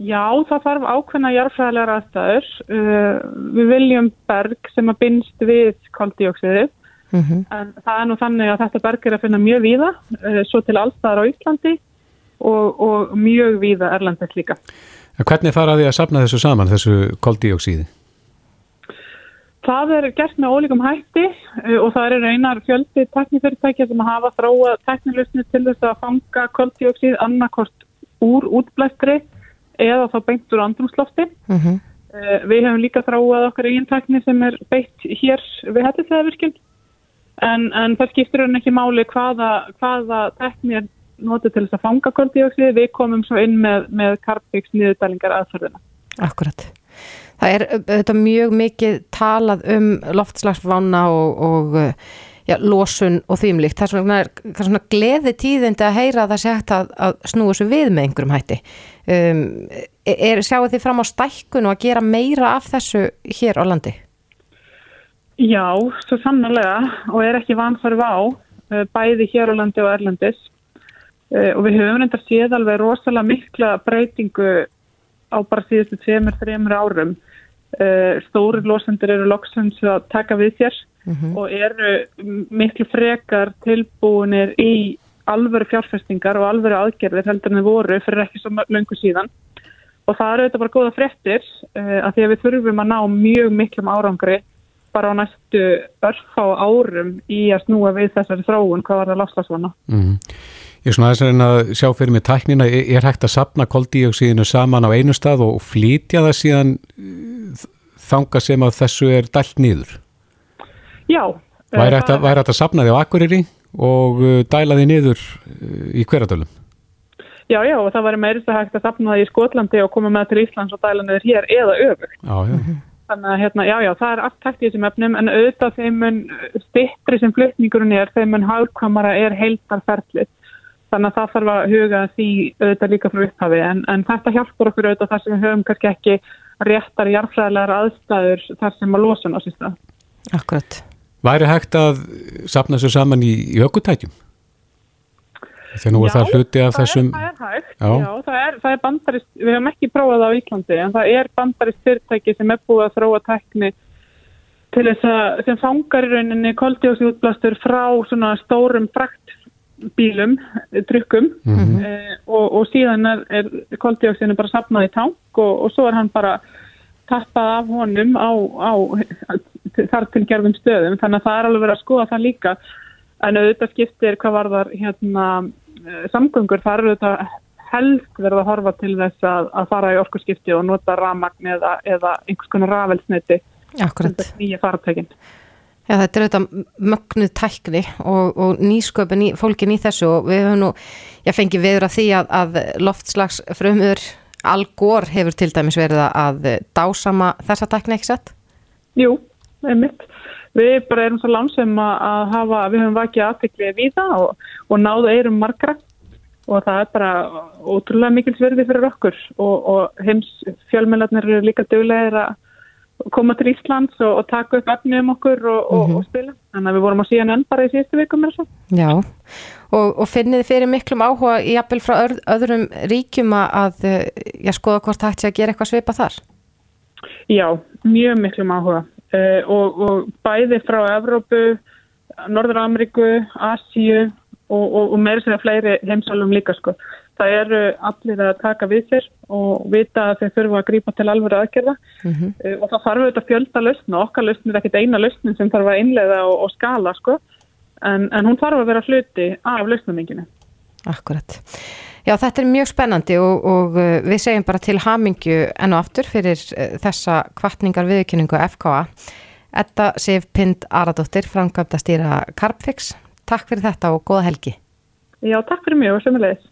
Já, það þarf ákveðna jarðfræðilegar aðstæður. Uh, við viljum berg sem að bindst við koldíóksiðið en það er nú þannig að þetta berg er að finna mjög víða, uh, svo til allstaðar á Íslandi og, og mjög víða erlendis líka. En hvernig fara því að sapna þessu saman, þessu koldíóksíði? Það er gert með ólíkum hætti uh, og það eru einar fjöldi teknifyrirtækja sem hafa þróað teknilusni til þess að fanga koldíóksíð annarkort úr útblæstri eða þá beint úr andrumslofti. Uh, við hefum líka þróað okkar eigin tekni sem er beitt hér við hættislegavirkjum en, en það skiptir hann ekki máli hvaða, hvaða tekni er notið til þess að fanga koldíóksíð. Við komum svo inn með, með Carbfix niðurdælingar aðferðina. Akkurat. Það er þetta mjög mikið talað um loftslagsvána og, og já, losun og þýmlíkt. Það er svona, það er svona gleði tíðindi að heyra að það sé hægt að, að snúa þessu við með einhverjum hætti. Um, er, sjáu þið fram á stækkun og að gera meira af þessu hér á landi? Já, svo sannlega og er ekki vanfarið á bæði hér á landi og erlendis uh, og við höfum reyndar séð alveg rosalega mikla breytingu á bara síðustu tveimur, þreimur árum. Uh, stóri losendur eru loksins að taka við sér og eru miklu frekar tilbúinir í alvöru fjárfestingar og alvöru aðgerðir heldur en þið voru fyrir ekki svo löngu síðan. Og það eru þetta bara góða fréttir uh, að því að við þurfum að ná mjög miklum árangri bara á næstu örfá árum í að snúa við þessari þróun hvað var það lofslagsvana. Mm. Ég er svona aðeins að reyna að sjá fyrir mig tæknina, er, hægt að sapna koldíóksíðinu saman á einu stað og flytja það síðan þanga sem að þessu er dælt nýður? Já. Væri hægt að, væri hægt að sapna því á Akureyri og uh, dæla því nýður uh, í hverjadölum? Já, já, og það væri meirist að hægt að sapna það í Skotlandi og koma með til Íslands og dæla niður hér eða öfugt. Já, já. Þannig að hérna, já, já, það er allt hægt í þessum efnum en auðvitað þeim mun stittri sem flutningurinn er, þeim mun hálfkvamara er heildarferðlið. Þannig að það þarf að huga því auðvitað líka frá upphafi en, en þetta hjálpar okkur auðvitað þar sem við höfum kannski ekki réttar jarfræðilegar aðstæður þar sem að losa ná sísta. Akkurat. Væri hægt að sapna þessu saman í, í ökutækjum? Þegar nú er Já, það hluti af það þessum... Er, það er hægt, Já. já, það, er, það er bandarist, við hefum ekki prófað það á Íslandi en það er bandarist fyrirtæki sem er búið að þróa tekni til þess að sem fangar í rauninni koldjóksútblastur frá svona stórum fraktbílum, drukkum eh, og, og síðan er, er koldjóksinu bara sapnað í tank og, og svo er hann bara tappað af honum á, á þar til gerðum stöðum þannig að það er alveg verið að skoða það líka en auðvitað skiptir hvað var þar hérna eh, samgöngur þar eru þetta helst verið að horfa til þess að, að fara í orkuskipti og nota ramagn eða, eða einhvers konar rafelsneti Akkurat. nýja faratækin. Já, þetta er auðvitað mögnuð tækni og, og nýsköpun í, fólkin í þessu og við höfum nú, ég fengi viður að því að, að loftslags frumur Al Gore hefur til dæmis verið að dásama þessa tækni ekki sett? Jú, einmitt. Við bara erum svo lánsum að, hafa, við höfum vakið aðtekli við það og, og náðu eirum margra og það er bara ótrúlega mikil sverði fyrir okkur og, og heims fjölmjölarnir eru líka döglegir að koma til Íslands og, og taka upp efni um okkur og, og, og spila. Þannig að við vorum að síðan enn bara í síðustu vikum. Já, og, og finnið fyrir miklum áhuga í appil frá öð, öðrum ríkjum að, að já, skoða hvort hægt sé að gera eitthvað svipa þar? Já, mjög miklum áhuga uh, og, og bæði frá Evrópu, Norður Ameríku, Asíu og, og, og meira sér að fleiri heimsálum líka sko. Það eru allir að taka við sér og vita að þeir þurfa að grípa til alveg aðgerða mm -hmm. og það þarf auðvitað fjölda lausn og okkar lausn er ekkit eina lausnin sem þarf að innlega og, og skala sko en, en hún þarf að vera hluti af lausnuminginu. Akkurat. Já, þetta er mjög spennandi og, og uh, við segjum bara til hamingju enn og aftur fyrir uh, þessa kvartningar viðkynningu FKA. Etta Sif Pind Aradóttir, framkvæmt að stýra Carpfix. Takk fyrir þetta og góða helgi. Já, takk fyrir mjög og semulegis.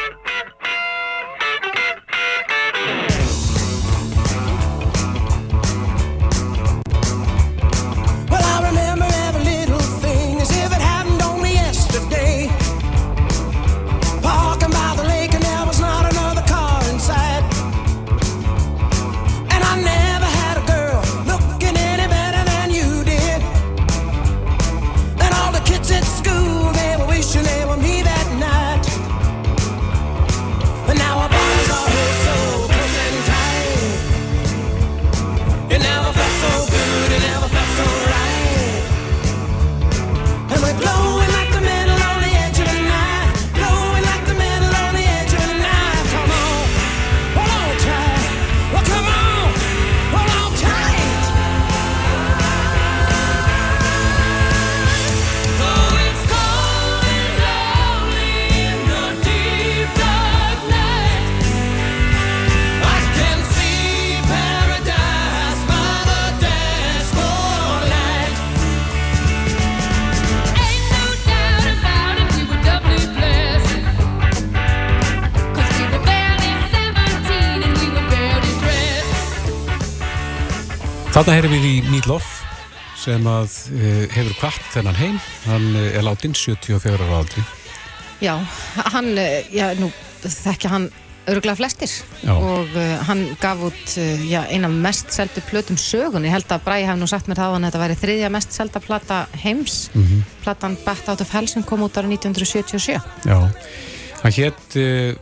Þarna heyrum við í Mílof sem að uh, hefur kvart þennan heim, hann uh, er látin 74 ára aldri. Já, hann, uh, já, nú þekkja hann öruglega flestir. Já. og hann gaf út já, eina mest seldu plötum sögun ég held að Bræði hef nú sagt mér þá að þetta væri þriðja mest selda plata heims. Mhm. platan Bat Out of Hell sem kom út ára 1977 Já, hann hétt uh,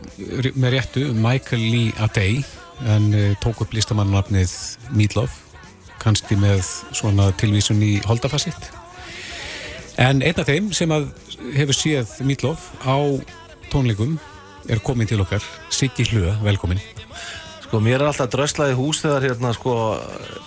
með réttu Michael Lee Adey en uh, tók upp listamannafnið Mílof, kannski með svona tilvísun í holdafassitt. En einn af þeim sem að hefur séð Mílof á tónleikum er komin til okkar, Siggi Hluga, velkomin. Sko, mér er alltaf dröslaði hús þegar hérna, sko,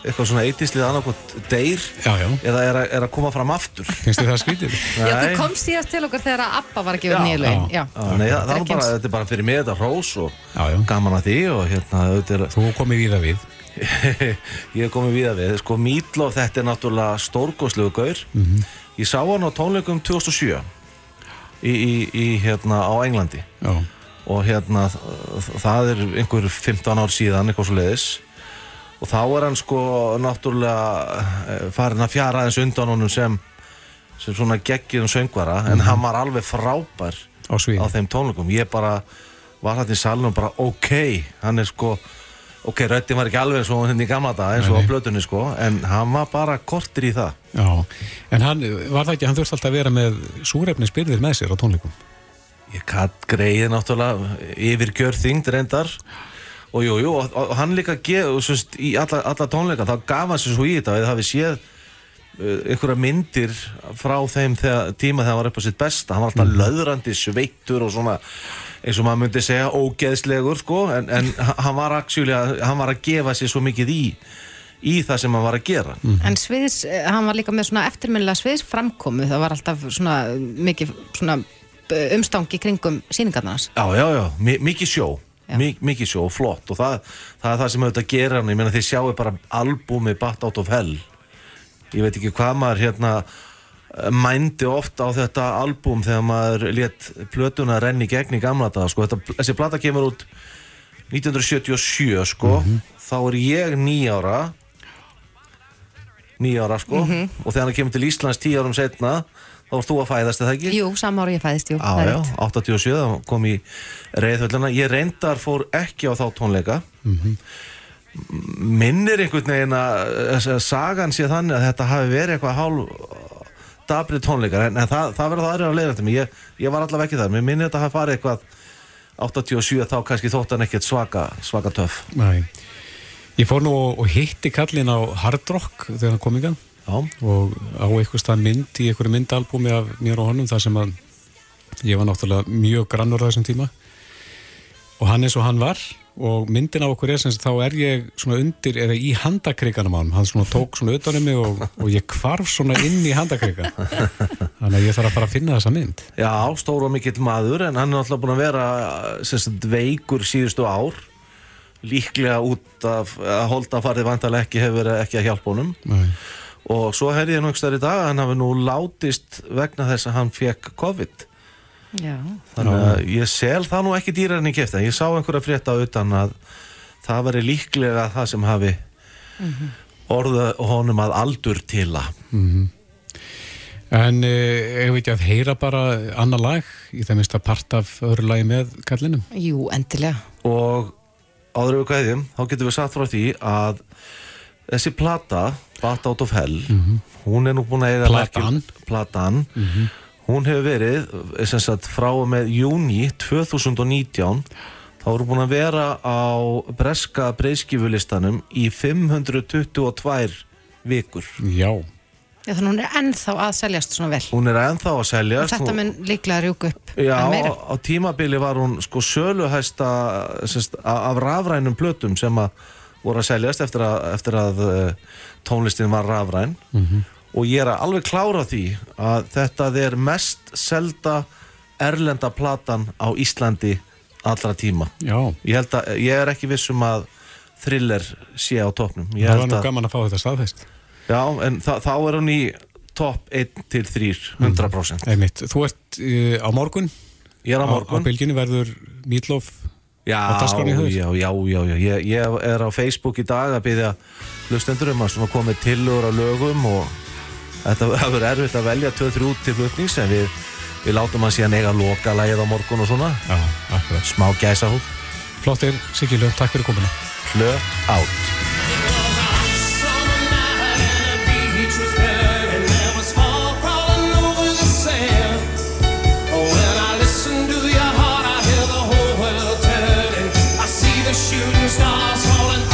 eitthvað svona eitíslið annarkot deyr Já, já, eða er, að- er að koma fram aftur. finnst þið það skrítið? Já, þú komst síðast til okkur þegar að Abba var að gefa Já, nýju lögin já. Já, Já, nei, það, það var ekki bara, eins- þetta er bara fyrir mig þetta hrós og Já, já, gaman að því og hérna, þetta er, þú komið í það við. Ég hef komið við að við, sko, Meatloaf, þetta er náttúrulega stórgóðslegu gaur. Mhm. Ég sá hann á tónleikum 2007 í, í, í hérna, á Englandi. Já, og hérna það er einhver 15 ár síðan eitthvað svo leiðis og þá er hann sko náttúrulega eh, farin að fjara aðeins undan honum sem sem svona geggjum söngvara. En hann var alveg frábær á á þeim tónleikum. Ég bara var hægt í salnum og bara ok, hann er sko ok, röddin var ekki alveg svo henni í gamla dag eins og Nei, á blötunni sko en hann var bara kortir í það. Já, en hann, var það ekki, hann þurfti alltaf að vera með súrefnisbyrðir með sér á tónleikum. Ég katt greiði náttúrulega yfir gjörþyngd reyndar. Og jú, jú, og, og hann líka geð, svist, í alla, alla tónleika, þá gaf hann sér svo í þetta að það hafi séð uh, einhverja myndir frá þeim þegar, tíma þegar hann var upp á sitt besta. Hann var alltaf löðrandi, sveittur og svona eins og maður myndi segja ógeðslegur sko, en, en hann var actually hann var að gefa sér svo mikið í í það sem hann var að gera En sviðs, eh, hann var líka með svona eftirminnilega sviðs framkomu, það var alltaf svona mikið svona eh, umstangi kringum síningarnas. Já, já, já, mi mikið sjó Já. Mi mikið sjó, flott og það, það er það sem auðvitað gera hann, ég meina þið sjáu bara albúmi Bat Out of Hell ég veit ekki hvað maður hérna mændi oft á þetta albúm þegar maður let plötuna renni gegn í gamla dag, sko, þetta, þessi plata kemur út 1977, sko þá er ég nýjára nýjára, sko og þegar hann kemur til Íslands tíu árum setna þá varst þú að fæðast, er það ekki? Jú, sama ára ég fæðist, jú. Er já, rétt. 87, það kom í reyðhöllina. Ég reyndar fór ekki á þá tónleika. Minnir einhvern veginn að sagan sé þannig að þetta hafi verið eitthvað hálf dabrið tónleikar, en, en það, það verður það aðrið að eftir mig. Ég, ég var allavega ekki þar. Mér minnir þetta hafi farið eitthvað 87 þá kannski þótt hann ekkert svaka, svaka töff. Nei. Ég fór nú og hitti kallin á Hard Rock þegar hann kom í gang og á einhver stað mynd í einhverju myndalbúmi af mér og honum þar sem að ég var náttúrulega mjög grannur á þessum tíma og hann eins og hann var og myndin á okkur er sem þá er ég svona undir eða í handakriganum á hann svona tók svona utanum mig og, og ég kvarf svona inn í handakrigan þannig að ég þarf að fara að finna þessa mynd. Já, stór og mikill maður en hann er alltaf búin að vera sagt, veikur síðustu ár. Líklega út af að holda farið vantarlega ekki hefur verið ekki að hjálpa honum. Nei. og svo herði ég nú stær í dag hann hafi nú látist vegna þess að hann fekk COVID Já. þannig að ég sel það nú ekki dýrar en ég kefti ég sá einhverja frétta utan að það veri líklega það sem hafi orða honum að aldur til að. En eh, ef ekki að heyra bara annar lag í það minnst að part af öðru lagi með kallinum? Jú, endilega. og áður við kveðjum þá getum við sagt frá því að þessi plata Bat Out of Hell hún er nú búin að eiga Platan. merkjum- platan hún hefur verið sem sagt, frá og með júni 2019 þá voru búin að vera á breska breyðskifulistanum í 522 vikur. Já, Já, þannig hún er ennþá að seljast svona vel. hún er ennþá að selja Og þetta mun líklega rjúka upp Já, á, á tímabili var hún sko söluhæsta af rafrænum plötum sem að voru að seljast eftir að, eftir að uh, tónlistin var rafræn og ég er að alveg klára því að þetta er mest selda erlenda platan á Íslandi allra tíma. já, Ég held að, ég er ekki viss um að thriller sé á topnum. Ég það var nú að, gaman að fá þetta staðfest já, en þa þá er hún í topp 1 til 3, 100%. Einmitt, þú ert uh, á morgun Ég er á á, á morgun. bylginu verður Mídlof Já, á hjá þér? já, já, já, já. Ég, ég er á Facebook í dag að byggja hlustendur um að svona komið tillögur á lögum og þetta verður erfitt að velja 2-3 út til flutnings en við, við látum að síðan eiga loka lægið á morgun og svona. Já, akkurat. Smá gæsa húð, Flottir, Siggi Löf, takk fyrir komuna. Hlö átt Shooting stars falling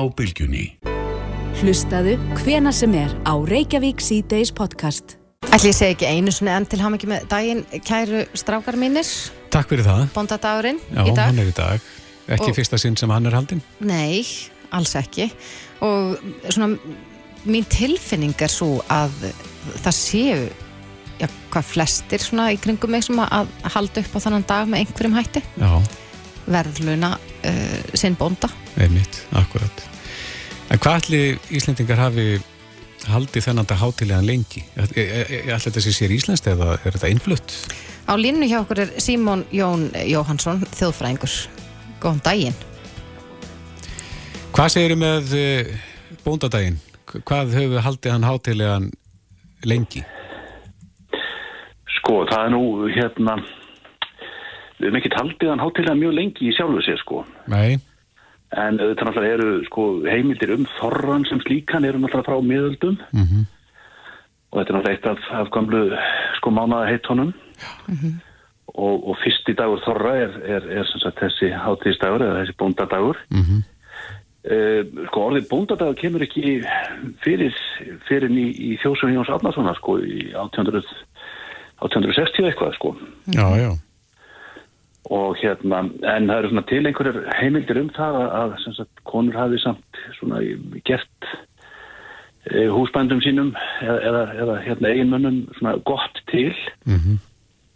á bylgjunni. Hlustaðu hvena sem er á Reykjavík C-Days podcast. Ætli ég segi ekki einu sinni enn til hafa ekki með daginn kæru strákar mínir, Takk fyrir það. bóndadagurinn Já, í dag. hann er í dag. Ekki Og- fyrsta sinn sem hann er haldinn. Nei, alls ekki og svona mín tilfinning er svo að það séu já, hvað flestir svona í kringum mig sem að halda upp á þannan dag með einhverjum hætti Já, verðluna uh, sinn bónda einmitt, akkurat. En hvað ætli Íslendingar hafi haldið þennan dag hátilegan lengi? Þetta sé sér íslenskt eða er þetta innflutt? Á línu hjá okkur er Símon Jón Jóhansson, þjóðfræðingur Góðan daginn Hvað segirðu með uh, bóndadaginn? Hvað höfðu haldið hann hátilegan lengi? Sko, það er nú hérna við hefum ekki haldið hann hátilega mjög lengi í sjálfu sér sko Nei, en þetta náttúrulega eru sko heimildir um þorran sem slíkan eru náttúrulega frá miðöldum Mhm. og þetta er náttúrulega eitt af, af gamlu sko mánaða heitónum og, og fyrsti dagur þorra er, er, er sem sagt þessi hátíðisdagur eða þessi bóndadagur Mhm. Uh, sko orðið bóndadagur kemur ekki fyrir, fyrir í, í þjóðsum Jóns Árnasonar sko í 1800, 1860 eitthvað sko já, já. Og hérna, en það eru svona til einhverjar heimildir um það að, sagt, konur hafi samt svona gert e, húsbændum sínum eða, eða, eða hérna eiginmönnum svona gott til Mhm.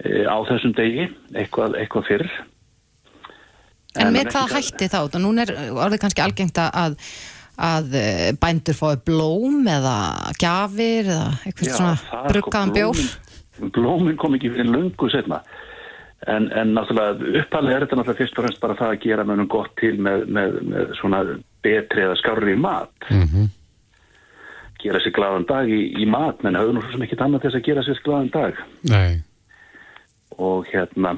e, á þessum degi, eitthvað, eitthvað fyrr En, En með ekki hvað það- hætti þá? Og núna er orðið kannski algengt að, að eh, bændur fái blóm eða gjafir eða eitthvað Já, svona er bruggaðan sko, bjór blómin, kom ekki fyrir löngu setna en, en náttúrulega uppalega er þetta náttúrulega fyrst og fremst bara það að gera mönnum gott til með, með, með svona betri eða skárri mat. Mhm. gera sér glaðan dag í, í mat menn höfðu nú svo sem ekkit annað þess að gera sér glaðan dag. Nei, og hérna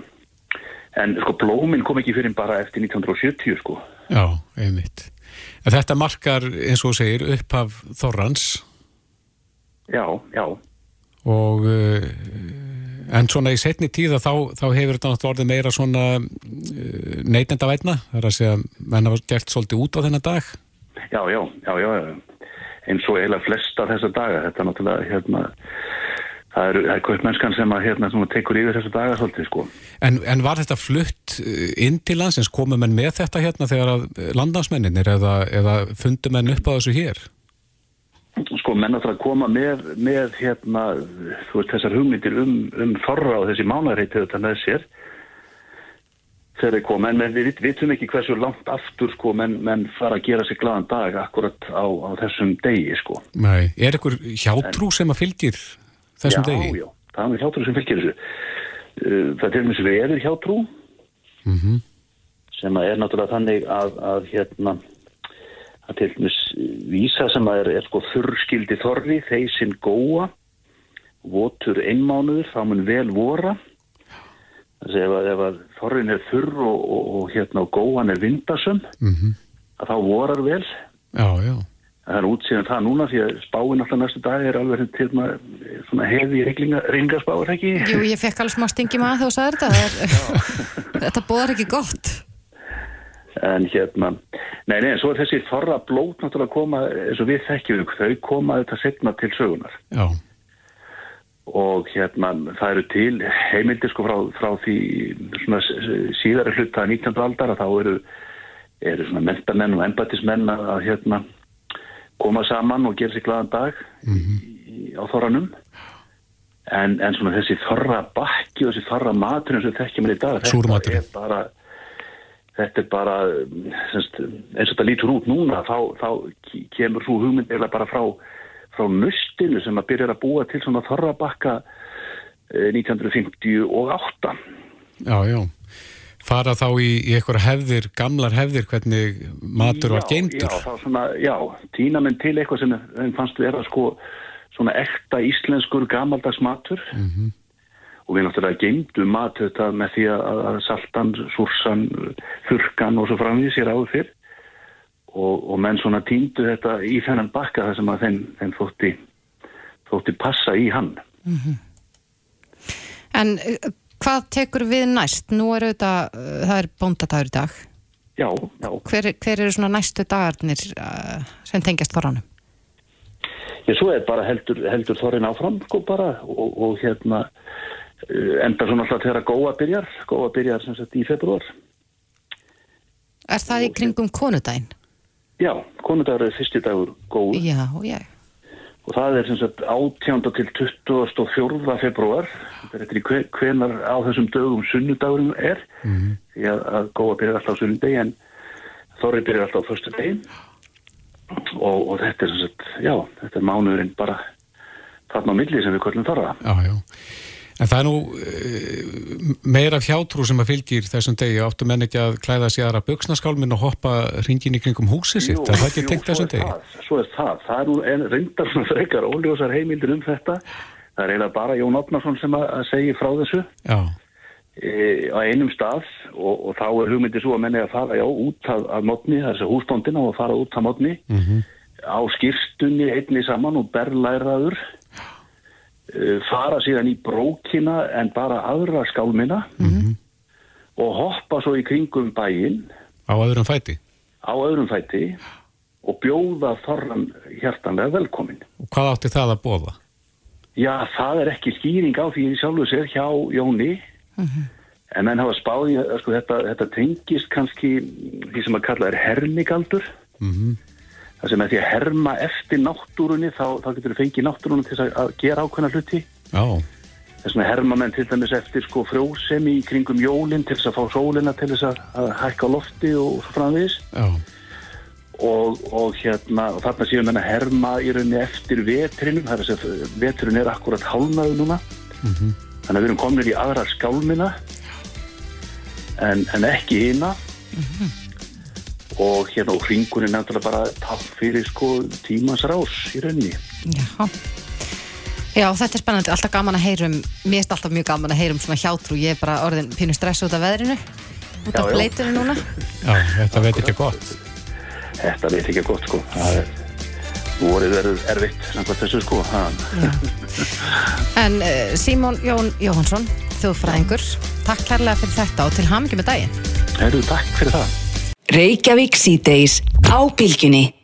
en sko blómin kom ekki fyrir bara eftir 1970 sko. Já, einmitt. En þetta markar, eins og segir, upphaf Þorrans. Já, já, og uh, en svona í setni tíða þá, þá hefur þetta náttúrulega orðið meira svona uh, neytenda vætna, það er að segja menn hafa gert svolítið út á þennan dag. Já, já, já, já, eins og eiginlega flesta þessa daga þetta er náttúrulega hérna það er, er kaupmennskan sem að hérna tekur yfir þessa daga svolítið sko. En, en var þetta flutt uh, inn til landsins, komu menn með þetta hérna þegar að landnámsmenninir eða, eða fundu menn upp á þessu hér sko menn náttúrulega koma með, með hérna þú veist þessar hugmyndir um, um þorra og þessi mánareiti þetta með sér þegar þeir koma en við vit- vitum ekki hversu langt aftur sko menn, menn fara að gera sig glaðan dag akkurat á, á þessum degi sko Nei, er einhver hjátrú sem að fylgir þessum já, degi? Já, það er með hjátrú sem fylgir þessu Uh, það er til dæmis veður hjátrú Mhm. sem að er náttúrulega þannig að, að hérna að til dæmis vísa sem að er, er sko þurrskildi þorri, þeysinn góa votur einmánuður þá mun vel vora. Þess að ef, að- ef að þorrin er þurr og, og, og hérna og góan er vindasum Mhm. að þá vorar vel. Já, já, Það er útsýðan það núna því að spáin alltaf næstu dag er alveg til maður svona hefi reyningaspáir ekki. Jú, ég fekk alveg smá stingi maður þegar þú sagði þetta. Það er, Þetta bóðar ekki gott En hérna, nei, nei, en svo er þessi þorra blót náttúrulega að koma, eins og við þekkjum, þau koma þetta setna til sögunar. já, Og hérna, það eru til heimildir sko frá, frá því svona s- síðari hluta 19. aldar að þá eru, eru svona mentamenn og embættismenn að hérna koma saman og gera sér glaðan dag í, á þorranum. En, en svona þessi þorra bakki og þessi þorra maturinn sem við þekkjum í dag, Súrmaturinn. er bara þetta er bara semst, eins og þetta lítur út núna þá, þá ke- kemur svo hugmynd eða bara frá, frá nöstinu sem að byrja að búa til svona þorrabakka eh, 1958 já, já. Fara þá í, í einhverja hefðir, gamlar hefðir hvernig matur var geimdur Já, þá svona, já, týna menn til eitthvað sem fannst vera sko svona ekta íslenskur gamaldags matur. Mhm. Og við náttúrulega geimdum mat þetta með því að, saltan, súrsan, þurkan og svo framvið sér áður fyrr og, og menn svona týndu þetta í þennan bakka þar sem að þeim, þeim þótti, þótti passa í hann. En uh, hvað tekur við næst? Nú er auðvitað, uh, það er bóndadagur í dag Já, já. Hver, hver eru svona næstu dagarnir uh, sem tengjast þorranum? Ég svo er bara heldur, heldur þorrin áfram sko bara og, og hérna enda svona alltaf þegar góa byrjar, góa byrjar sem sagt í februar. Er það í kringum konudaginn? Já, konudagur er fyrsti dagur góð Já, já. og það er sem sagt 18. til 24. februar. Þetta er eftir í hve- hvenar á þessum dögum sunnudagurinn er því að, að góa byrjar alltaf sunnudegi en þorri byrjar alltaf á förstu degi og, og þetta er sem sagt, já, þetta er mánuðurinn bara þarna á milli sem við köllum þorra. Já, já. En það er nú uh, meira fjátrú sem að fylgir þessum degi. Áttu menn ekki að klæða sér aðra buksnaskálminn og hoppa ringin í kringum húsið sitt? Jú, er það ekki jú, tengt þessum er degi? Svo er það, það er nú en reyndar svona frekar óljósar heimildir um þetta. Það er eiginlega bara Jón Opnarsson sem að, að segja frá þessu e, á einum stað og, og þá er hugmyndi svo að menni að fara já, út af, af mótni, þessi húsbóndina og fara út af mótni Mhm. á skýrstunni einni saman og berlæraður fara síðan í brókina en bara aðra skálmina. Og hoppa svo í kringum bæinn. Á öðrum fæti. á öðrum fæti. Og bjóða þorran hjartanlega velkomin. Og hvað átti það að bóða? Já, það er ekki skýring á því í sjálfu sér hjá Jóni. En menn hafa spáði sko, þetta, þetta tengist kannski því sem að kalla er hermigaldur. Mm það sem er því að herma eftir náttúrunni þá, þá getur þú fengið náttúrunni til þess að, að gera ákveðna hluti. Já, þess vegna herma menn til dæmis eftir sko frjósemi í kringum jólinn til þess að fá sólina til þess að, að hækka lofti og svo framvegis. Já, og, og hérna og þarna séum við að herma í rauninni eftir vetrinum, það er að segja veturinn er akkurat hálnaðu núna. Mhm. þannig að við erum komin í aðra skálmina en, en ekki hina og hérna og hringurinn er náttúrulega bara tátt fyrir sko tímans rás í rauninni Já. Já, þetta er spennandi, alltaf gaman að heyrum, mér er alltaf mjög gaman að heyrum svona hjátrú, ég er bara orðin pínu stress út af veðrinu, út af já. bleitunum núna. já, þetta veit ekki gott. þetta veit ekki gott sko það er vorið verður erfitt samkvæmt þessu sko En uh, Símón Jón Jóhansson, þjóðfræðingur, takk kærlega fyrir þetta og til hamngi með daginn. Heyrðu, takk fyrir það Reykjavík síðdeis á bylgjunni.